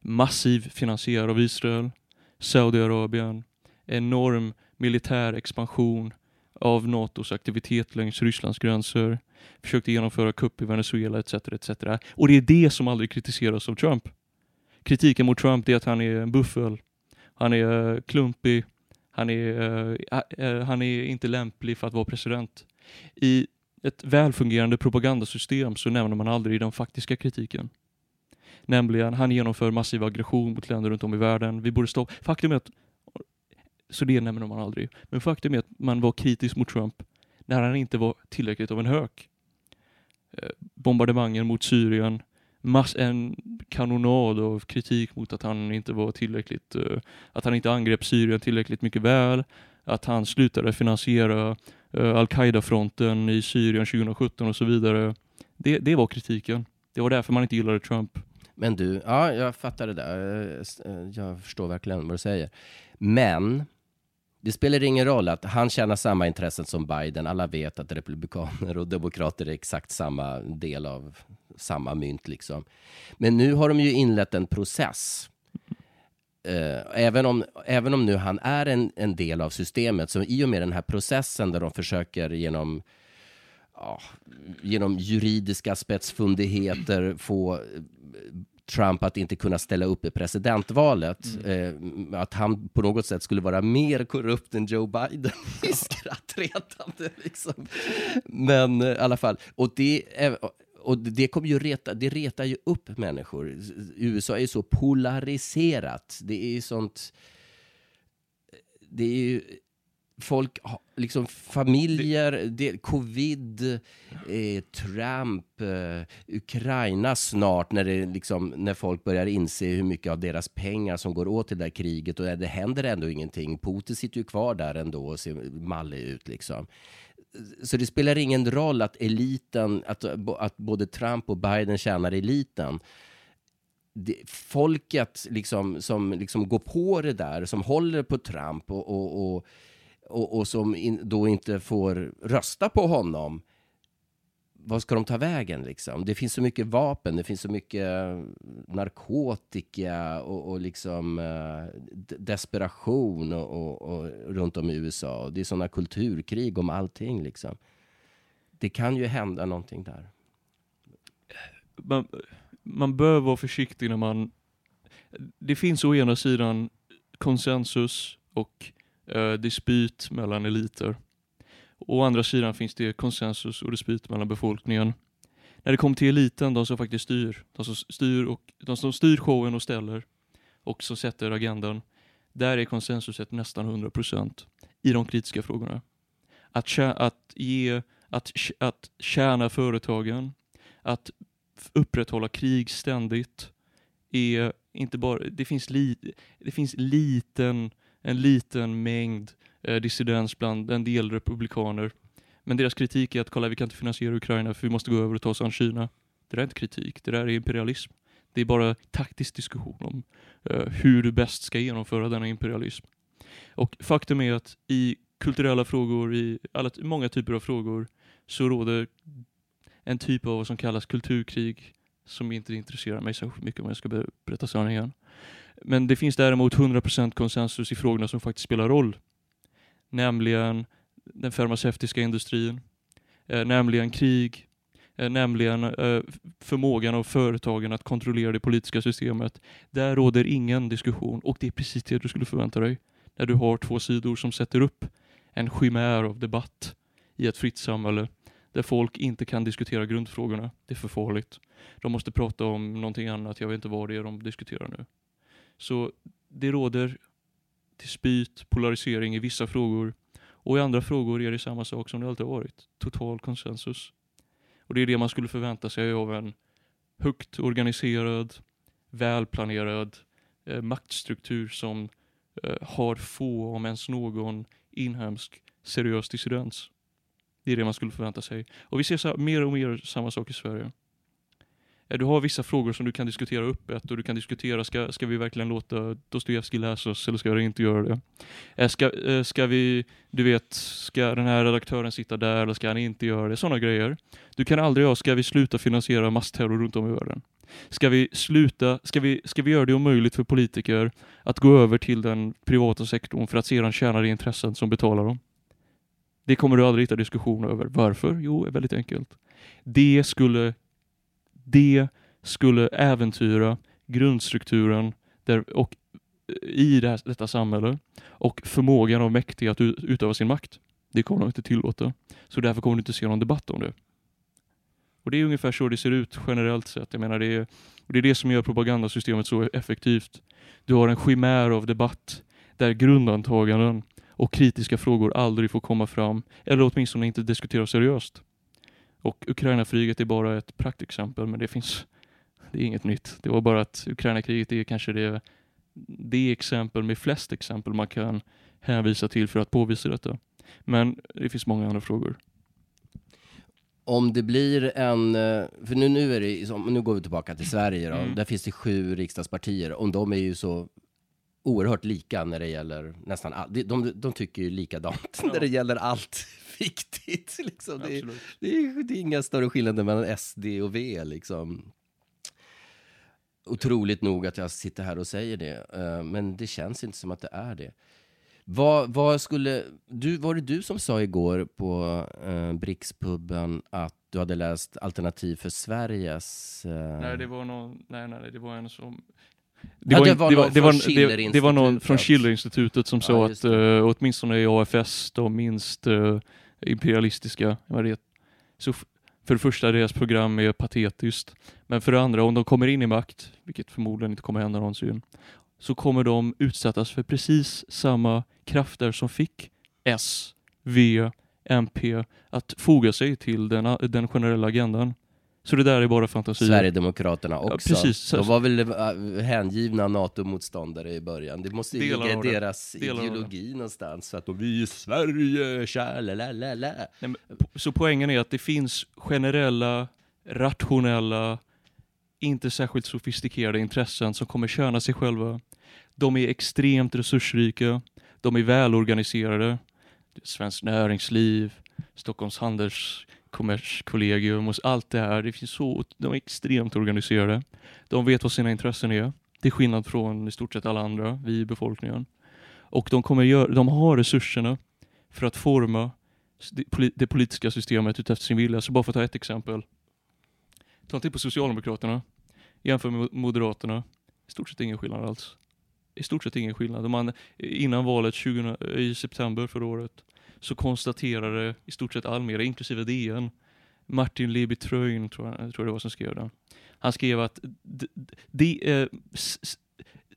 Massiv finansiär av Israel, Saudiarabien, enorm militär expansion av NATOs aktivitet längs Rysslands gränser, försökte genomföra kupp i Venezuela etc. etc. Och det är det som aldrig kritiseras av Trump. Kritiken mot Trump är att han är en buffel, han är eh, klumpig, han är, eh, eh, han är inte lämplig för att vara president. I ett välfungerande propagandasystem så nämner man aldrig den faktiska kritiken. Nämligen, han genomför massiv aggression mot länder runt om i världen. Vi borde stoppa. Faktum är att, så det nämner man aldrig. Men faktum är att man var kritisk mot Trump när han inte var tillräckligt av en hök. Eh, Bombardemangen mot Syrien, mass, en kanonad av kritik mot att han inte var tillräckligt, eh, att han inte angrep Syrien tillräckligt mycket väl, att han slutade finansiera Eh, Al-Qaida-fronten i Syrien 2017 och så vidare. Det, det var kritiken. Det var därför man inte gillade Trump. Men du, ja, jag fattar det där. Eh, eh, jag förstår verkligen vad du säger. Men det spelar ingen roll att han tjänar samma intressen som Biden. Alla vet att republikaner och demokrater är exakt samma del av samma mynt. Liksom. Men nu har de ju inlett en process. Eh, även, om, även om nu han är en, en del av systemet, så i och med den här processen där de försöker genom ja, genom juridiska spetsfundigheter få eh, Trump att inte kunna ställa upp i presidentvalet. Eh, att han på något sätt skulle vara mer korrupt än Joe Biden. Skrattretande liksom. Men eh, i alla fall. Och det, är, och det kommer ju reta, det retar ju upp människor. USA är ju så polariserat. Det är ju sånt... Det är ju folk, liksom familjer, det, covid, eh, Trump, eh, Ukraina snart när, det liksom, när folk börjar inse hur mycket av deras pengar som går åt till det där kriget och det händer ändå ingenting. Putin sitter ju kvar där ändå och ser mallig ut liksom. Så det spelar ingen roll att eliten, att, att både Trump och Biden tjänar eliten. Det, folket liksom, som liksom går på det där, som håller på Trump och, och, och, och, och som in, då inte får rösta på honom, vad ska de ta vägen liksom? Det finns så mycket vapen, det finns så mycket eh, narkotika och, och liksom eh, desperation och, och, och runt om i USA. Och det är sådana kulturkrig om allting liksom. Det kan ju hända någonting där. man, man bör vara försiktig när man... Det finns å ena sidan konsensus och eh, dispyt mellan eliter. Å andra sidan finns det konsensus och dispyt mellan befolkningen. När det kommer till eliten, de som faktiskt styr, de som styr, och, de som styr showen och ställer och som sätter agendan, där är konsensuset nästan 100% i de kritiska frågorna. Att, tjä- att, ge, att, att tjäna företagen, att upprätthålla krig ständigt är inte bara, det finns, li, det finns liten, en liten mängd Eh, dissidens bland en del republikaner. Men deras kritik är att kolla vi kan inte finansiera Ukraina för vi måste gå över och ta oss an Kina. Det där är inte kritik, det där är imperialism. Det är bara taktisk diskussion om eh, hur du bäst ska genomföra denna imperialism. Och faktum är att i kulturella frågor, i alla, många typer av frågor, så råder en typ av vad som kallas kulturkrig som inte intresserar mig särskilt mycket om jag ska berätta sanningen. Men det finns däremot 100% konsensus i frågorna som faktiskt spelar roll. Nämligen den farmaceutiska industrin, eh, nämligen krig, eh, nämligen eh, förmågan av företagen att kontrollera det politiska systemet. Där råder ingen diskussion och det är precis det du skulle förvänta dig när du har två sidor som sätter upp en chimär av debatt i ett fritt samhälle där folk inte kan diskutera grundfrågorna. Det är för farligt. De måste prata om någonting annat, jag vet inte vad det är de diskuterar nu. Så det råder dispyt, polarisering i vissa frågor och i andra frågor är det samma sak som det alltid har varit. Total konsensus. Och det är det man skulle förvänta sig av en högt organiserad, välplanerad eh, maktstruktur som eh, har få, om ens någon, inhemsk seriös dissidens. Det är det man skulle förvänta sig. Och vi ser så mer och mer samma sak i Sverige. Eh, du har vissa frågor som du kan diskutera öppet och du kan diskutera, ska, ska vi verkligen låta Dostojevskij läsa oss eller ska vi inte göra det? Eh, Ska, eh, ska vi, du vet, ska den här redaktören sitta där eller ska han inte göra det? Sådana grejer. Du kan aldrig ha, ska vi sluta finansiera massterror runt om i världen? Ska vi sluta, ska vi, ska vi göra det omöjligt för politiker att gå över till den privata sektorn för att sedan tjäna de intressen som betalar dem? Det kommer du aldrig hitta diskussion över. Varför? Jo, är väldigt enkelt. Det skulle, det skulle äventyra grundstrukturen där, och eh, i det här, detta samhälle och förmågan av mäktiga att utöva sin makt. Det kommer de inte tillåta. Så därför kommer du inte se någon debatt om det. Och det är ungefär så det ser ut generellt sett. Jag menar det är, och det är det som gör propagandasystemet så effektivt. Du har en chimär av debatt där grundantaganden och kritiska frågor aldrig får komma fram, eller åtminstone inte diskuteras seriöst. Och Ukraina-kriget är bara ett praktexempel, men det finns, det är inget nytt. Det var bara att Ukraina-kriget är kanske det, det exempel med flest exempel man kan hänvisa till för att påvisa detta. Men det finns många andra frågor. Om det blir en, eh, för nu, nu är det, nu går vi tillbaka till Sverige då. Mm. Där finns det sju riksdagspartier. Om de är ju så oerhört lika när det gäller nästan allt. De, de, de tycker ju likadant när det gäller allt viktigt. Liksom. Det, är- det, är, det är inga större skillnader mellan SD och V liksom. Otroligt nog att jag sitter här och säger det, eh, men det känns inte som att det är det. Vad, vad skulle, du, var det du som sa igår på uh, Brickspubben att du hade läst Alternativ för Sveriges... eh, Nej, det var någon, nej, nej, det var en som... Ja, det var någon det, var, från det, det var någon från Schillerinstitutet. Som Ja, sa att uh, åtminstone i AFS, de minst eh, imperialistiska, vad det, så för det första, deras program är patetiskt. Men för det andra, om de kommer in i makt, vilket förmodligen inte kommer hända någonsin, så kommer de utsättas för precis samma krafter som fick S, V, MP att foga sig till den, den generella agendan. Så det där är bara fantasi. Sverigedemokraterna också. precis. De var väl äh, hängivna NATO-motståndare i början. Det måste ju ligga i deras Delar ideologi någonstans. Att de, vi är Sverige, tja, la, la, la, la. Nej, men, po- så poängen är att det finns generella, rationella, inte särskilt sofistikerade intressen som kommer tjäna sig själva. De är extremt resursrika, de är välorganiserade. Svenskt näringsliv, Stockholms Kommerskollegium och allt det här. Det finns så, de är extremt organiserade. De vet vad sina intressen är. Till skillnad från i stort sett alla andra, vi i befolkningen. Och de, kommer gör, de har resurserna för att forma det politiska systemet utefter sin vilja. Så bara för att ta ett exempel. Ta en titt på Socialdemokraterna. Jämför med Moderaterna. I stort sett ingen skillnad alls. I stort sett ingen skillnad. Man, eh, innan valet 20, eh, i september förra året så konstaterade i stort sett all media, inklusive DN, Martin Leby Tröjn, tror jag, tror det var som skrev den. Han skrev att de, eh,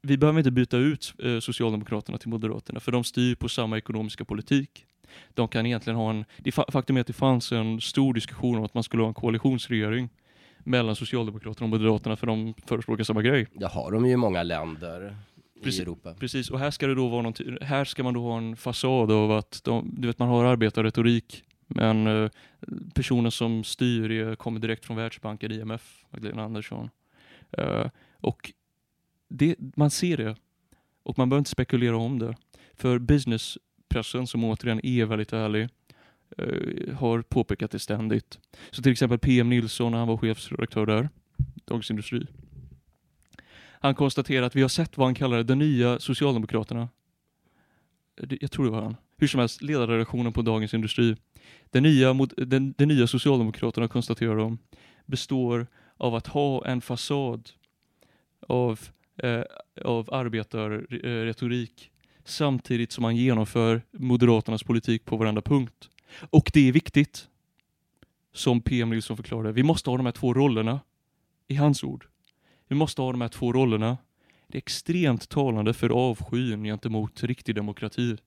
vi behöver inte byta ut eh, Socialdemokraterna till Moderaterna, för de styr på samma ekonomiska politik de kan egentligen ha en... Det faktum är att det fanns en stor diskussion om att man skulle ha en koalitionsregering mellan Socialdemokraterna och Moderaterna för de förespråkar samma grej. Det har de ju i många länder Precis. i Europa. Precis, och här ska det då vara någonting, här ska man då ha en fasad av att de, du vet man har arbetarretorik men eh, personen som styr är, kommer direkt från Världsbanken, IMF, Magdalena Andersson. Eh, och det, man ser det och man behöver inte spekulera om det. För businesspressen som återigen är väldigt ärlig eh, har påpekat det ständigt. Så till exempel PM Nilsson, han var chefsredaktör där, Dagens Industri. Han konstaterar att vi har sett vad han kallade de nya Socialdemokraterna. Jag tror det var han. Hur som helst, ledarredaktionen på Dagens Industri. De nya, den, den nya Socialdemokraterna konstaterar de består av att ha en fasad av, eh, av arbetarretorik samtidigt som man genomför Moderaternas politik på varenda punkt. Och det är viktigt, som PM Nilsson förklarade. Vi måste ha de här två rollerna, i hans ord. Vi måste ha de här två rollerna. Det är extremt talande för avskyn gentemot riktig demokrati.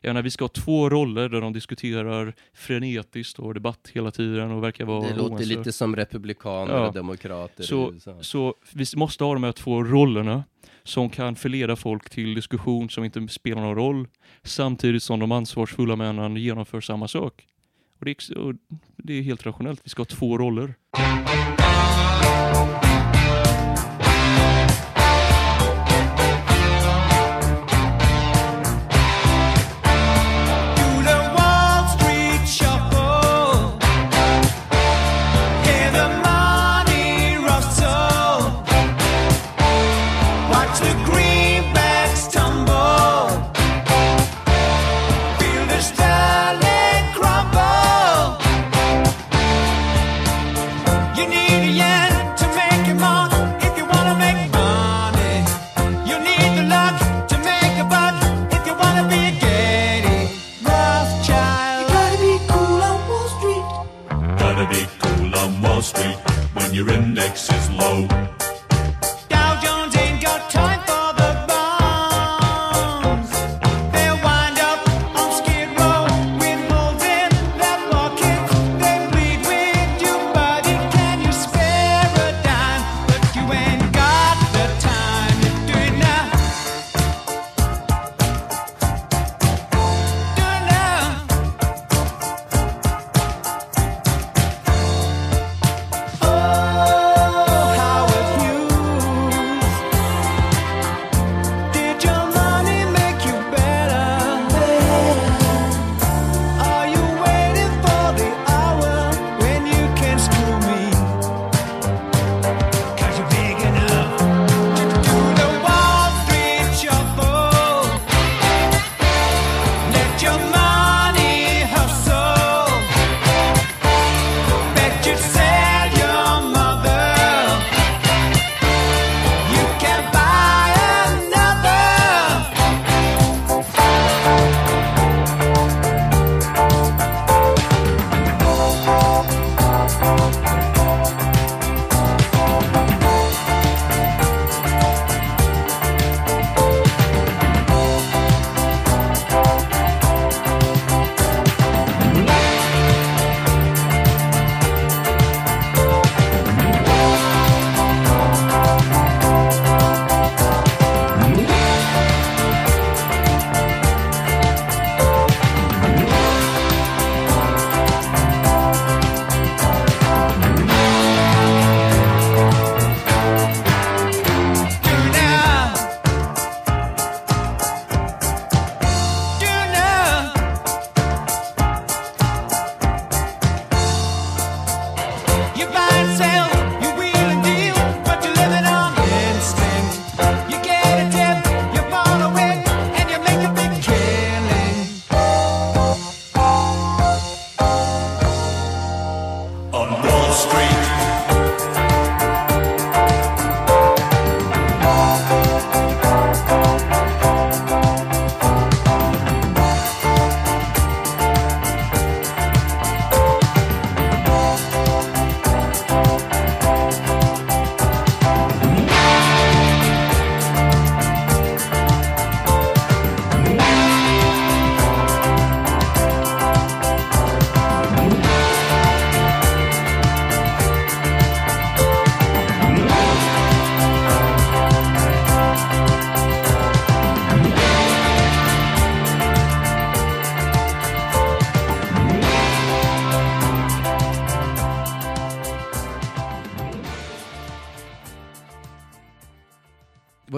Jag menar, vi ska ha två roller där de diskuterar frenetiskt och debatt hela tiden och verkar vara Det låter oense. lite som republikaner Ja. och demokrater Så-. Så vi måste ha de här två rollerna som kan förleda folk till diskussion som inte spelar någon roll samtidigt som de ansvarsfulla männen genomför samma sak. Och det, är, och det är helt rationellt. Vi ska ha två roller.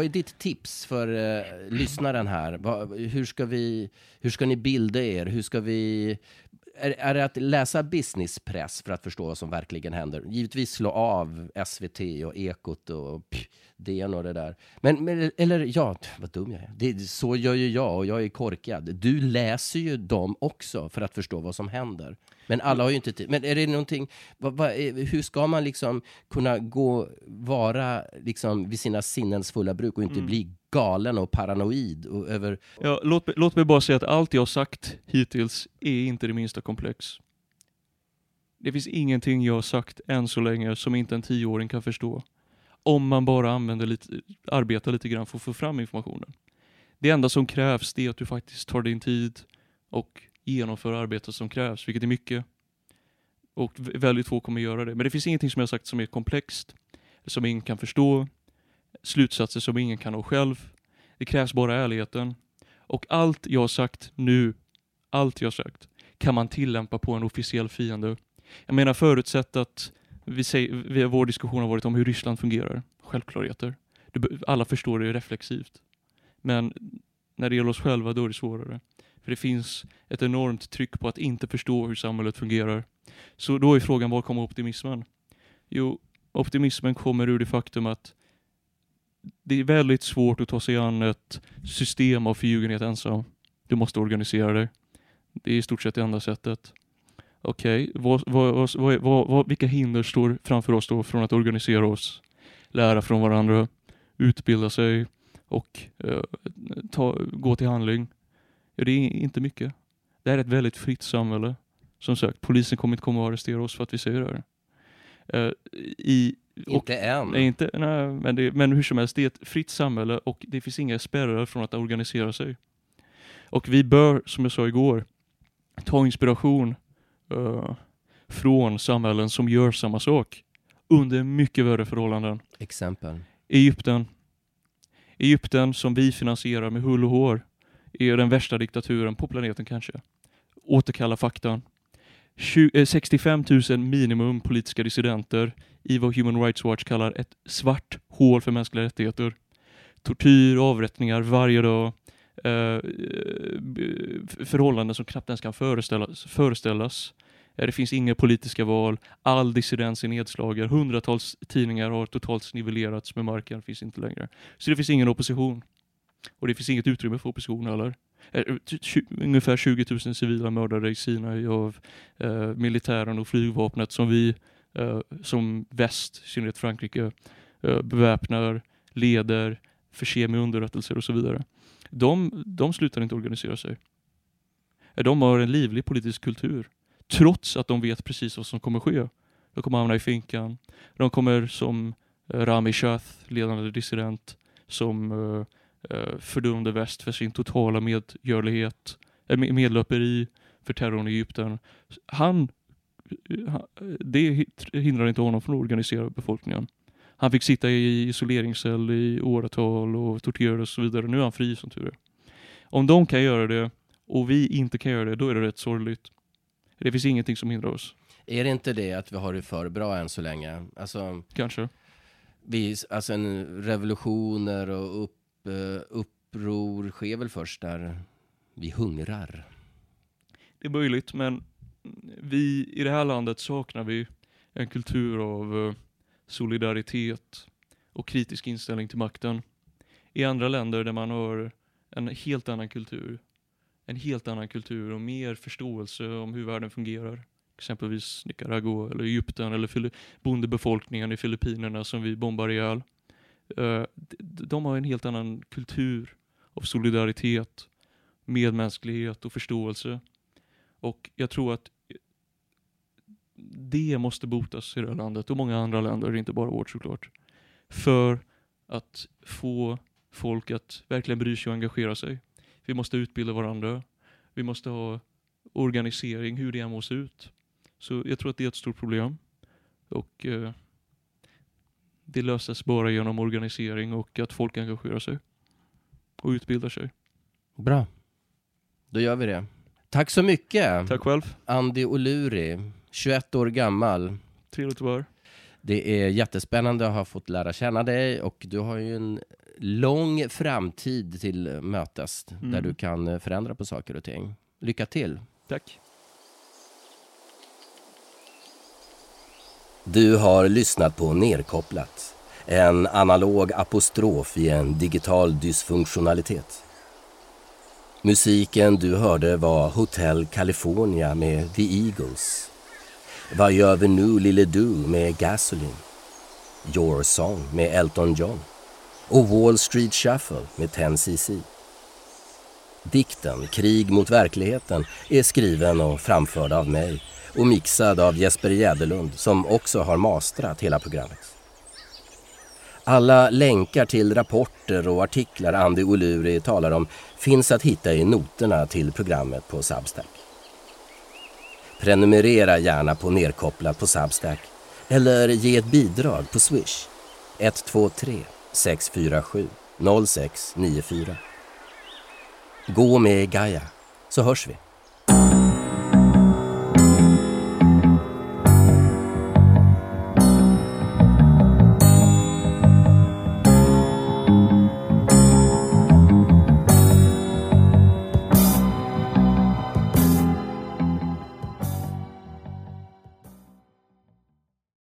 Vad är ditt tips för eh, lyssnaren här? Va, hur, ska vi, hur ska ni bilda er? Hur ska vi... Är, är det att läsa businesspress för att förstå vad som verkligen händer? Givetvis slå av SVT och Ekot och pff, DN och det där. Men, men, eller ja, vad dum jag är. Det, så gör ju jag och jag är korkad. Du läser ju dem också för att förstå vad som händer. Men alla har ju inte tid. Men är det någonting, vad, är- hur ska man liksom kunna gå, vara liksom vid sina sinnens fulla bruk och inte bli galen och paranoid och över... Ja, låt, mig- låt mig bara säga att allt jag har sagt hittills är inte det minsta komplex. Det finns ingenting jag har sagt än så länge som inte en tioåring kan förstå. Om man bara använder lite, arbetar lite grann för att få fram informationen. Det enda som krävs det är att du faktiskt tar din tid och genomför arbetet som krävs, vilket är mycket. Och väldigt få kommer göra det. Men det finns ingenting som jag har sagt som är komplext, som ingen kan förstå, slutsatser som ingen kan nå själv. Det krävs bara ärligheten. Och allt jag har sagt nu, allt jag har sagt, kan man tillämpa på en officiell fiende. Jag menar förutsatt att vi säger, vi, vår diskussion har varit om hur Ryssland fungerar. Självklarheter. Du, alla förstår det reflexivt. Men när det gäller oss själva, då är det svårare. För det finns ett enormt tryck på att inte förstå hur samhället fungerar. Så då är frågan, var kommer optimismen? Jo, optimismen kommer ur det faktum att det är väldigt svårt att ta sig an ett system av förljugenhet ensam. Du måste organisera dig. Det är i stort sett det enda sättet. Okej, okay. vilka hinder står framför oss då från att organisera oss, lära från varandra, utbilda sig och eh, ta, gå till handling? Ja, det är inte mycket. Det här är ett väldigt fritt samhälle. Som sagt, polisen kommer inte komma och arrestera oss för att vi säger det här. Eh, i, inte än. Inte, nej men, det, men hur som helst, det är ett fritt samhälle och det finns inga spärrar från att organisera sig. Och vi bör, som jag sa igår, ta inspiration eh, från samhällen som gör samma sak under mycket värre förhållanden. Exempel. Egypten. Egypten som vi finansierar med hull och hår är den värsta diktaturen på planeten kanske. Återkalla faktan. 20, 65 000 minimum politiska dissidenter i vad Human Rights Watch kallar ett svart hål för mänskliga rättigheter. Tortyr, avrättningar varje dag. Eh, förhållanden som knappt ens kan föreställas. föreställas. Det finns inga politiska val. All dissidens är nedslagen. Hundratals tidningar har totalt snivellerats med marken. Finns inte längre. Så det finns ingen opposition. Och det finns inget utrymme för opposition heller. Eh, ungefär 20 000 civila mördade i Sinai av eh, militären och flygvapnet som vi eh, som väst, i synnerhet Frankrike, eh, beväpnar, leder, förser med underrättelser och så vidare. De, de slutar inte organisera sig. Eh, de har en livlig politisk kultur. Trots att de vet precis vad som kommer ske. De kommer hamna i finkan. De kommer som eh, Rami Shath, ledande dissident, som eh, fördömde väst för sin totala medgörlighet, eh, med- medlöperi för terrorn i Egypten. Han, eh, det hindrar inte honom från att organisera befolkningen. Han fick sitta i isoleringscell i åratal och torterades och så vidare. Nu är han fri som tur är. Om de kan göra det och vi inte kan göra det, då är det rätt sorgligt. Det finns ingenting som hindrar oss, Är det inte det att vi har det för bra än så länge? Alltså, kanske. vi, alltså en revolutioner och upp, eh, Eh, uppror sker väl först där vi hungrar. Det är möjligt, men vi i det här landet saknar vi en kultur av eh, solidaritet och kritisk inställning till makten. I andra länder där man har en helt annan kultur, en helt annan kultur och mer förståelse om hur världen fungerar. Exempelvis Nicaragua eller Egypten eller Fili- bondebefolkningen i Filippinerna som vi bombar ihjäl. Eh, de har en helt annan kultur av solidaritet, medmänsklighet och förståelse. Och jag tror att eh, det måste botas i det här landet och många andra länder, inte bara vårt såklart. För att få folk att verkligen bry sig och engagera sig. Vi måste utbilda varandra. Vi måste ha organisering, hur det än må se ut. Så jag tror att det är ett stort problem. Och eh, det löses bara genom organisering och att folk engagerar sig. Och utbildar sig. Bra. Då gör vi det. Tack så mycket, Tack själv. Andy Oluri, 21 år gammal. Trevligt att vara. Det är jättespännande att ha fått lära känna dig och du har ju en lång framtid till mötes där Mm. du kan förändra på saker och ting. Lycka till! Tack. Du har lyssnat på Nerkopplat. En analog apostrof i en digital dysfunktionalitet. Musiken du hörde var Hotel California med The Eagles. Vad gör vi nu lille du med Gasoline. Your Song med Elton John. Och Wall Street Shuffle med 10cc. Dikten Krig mot verkligheten är skriven och framförd av mig och mixad av Jesper Jäderlund som också har mastrat hela programmet. Alla länkar till rapporter och artiklar Andy Oluri talar om finns att hitta i noterna till programmet på Substack. Prenumerera gärna på Nerkopplat på Substack eller ge ett bidrag på Swish 123 647 0694. Gå med Gaia så hörs vi.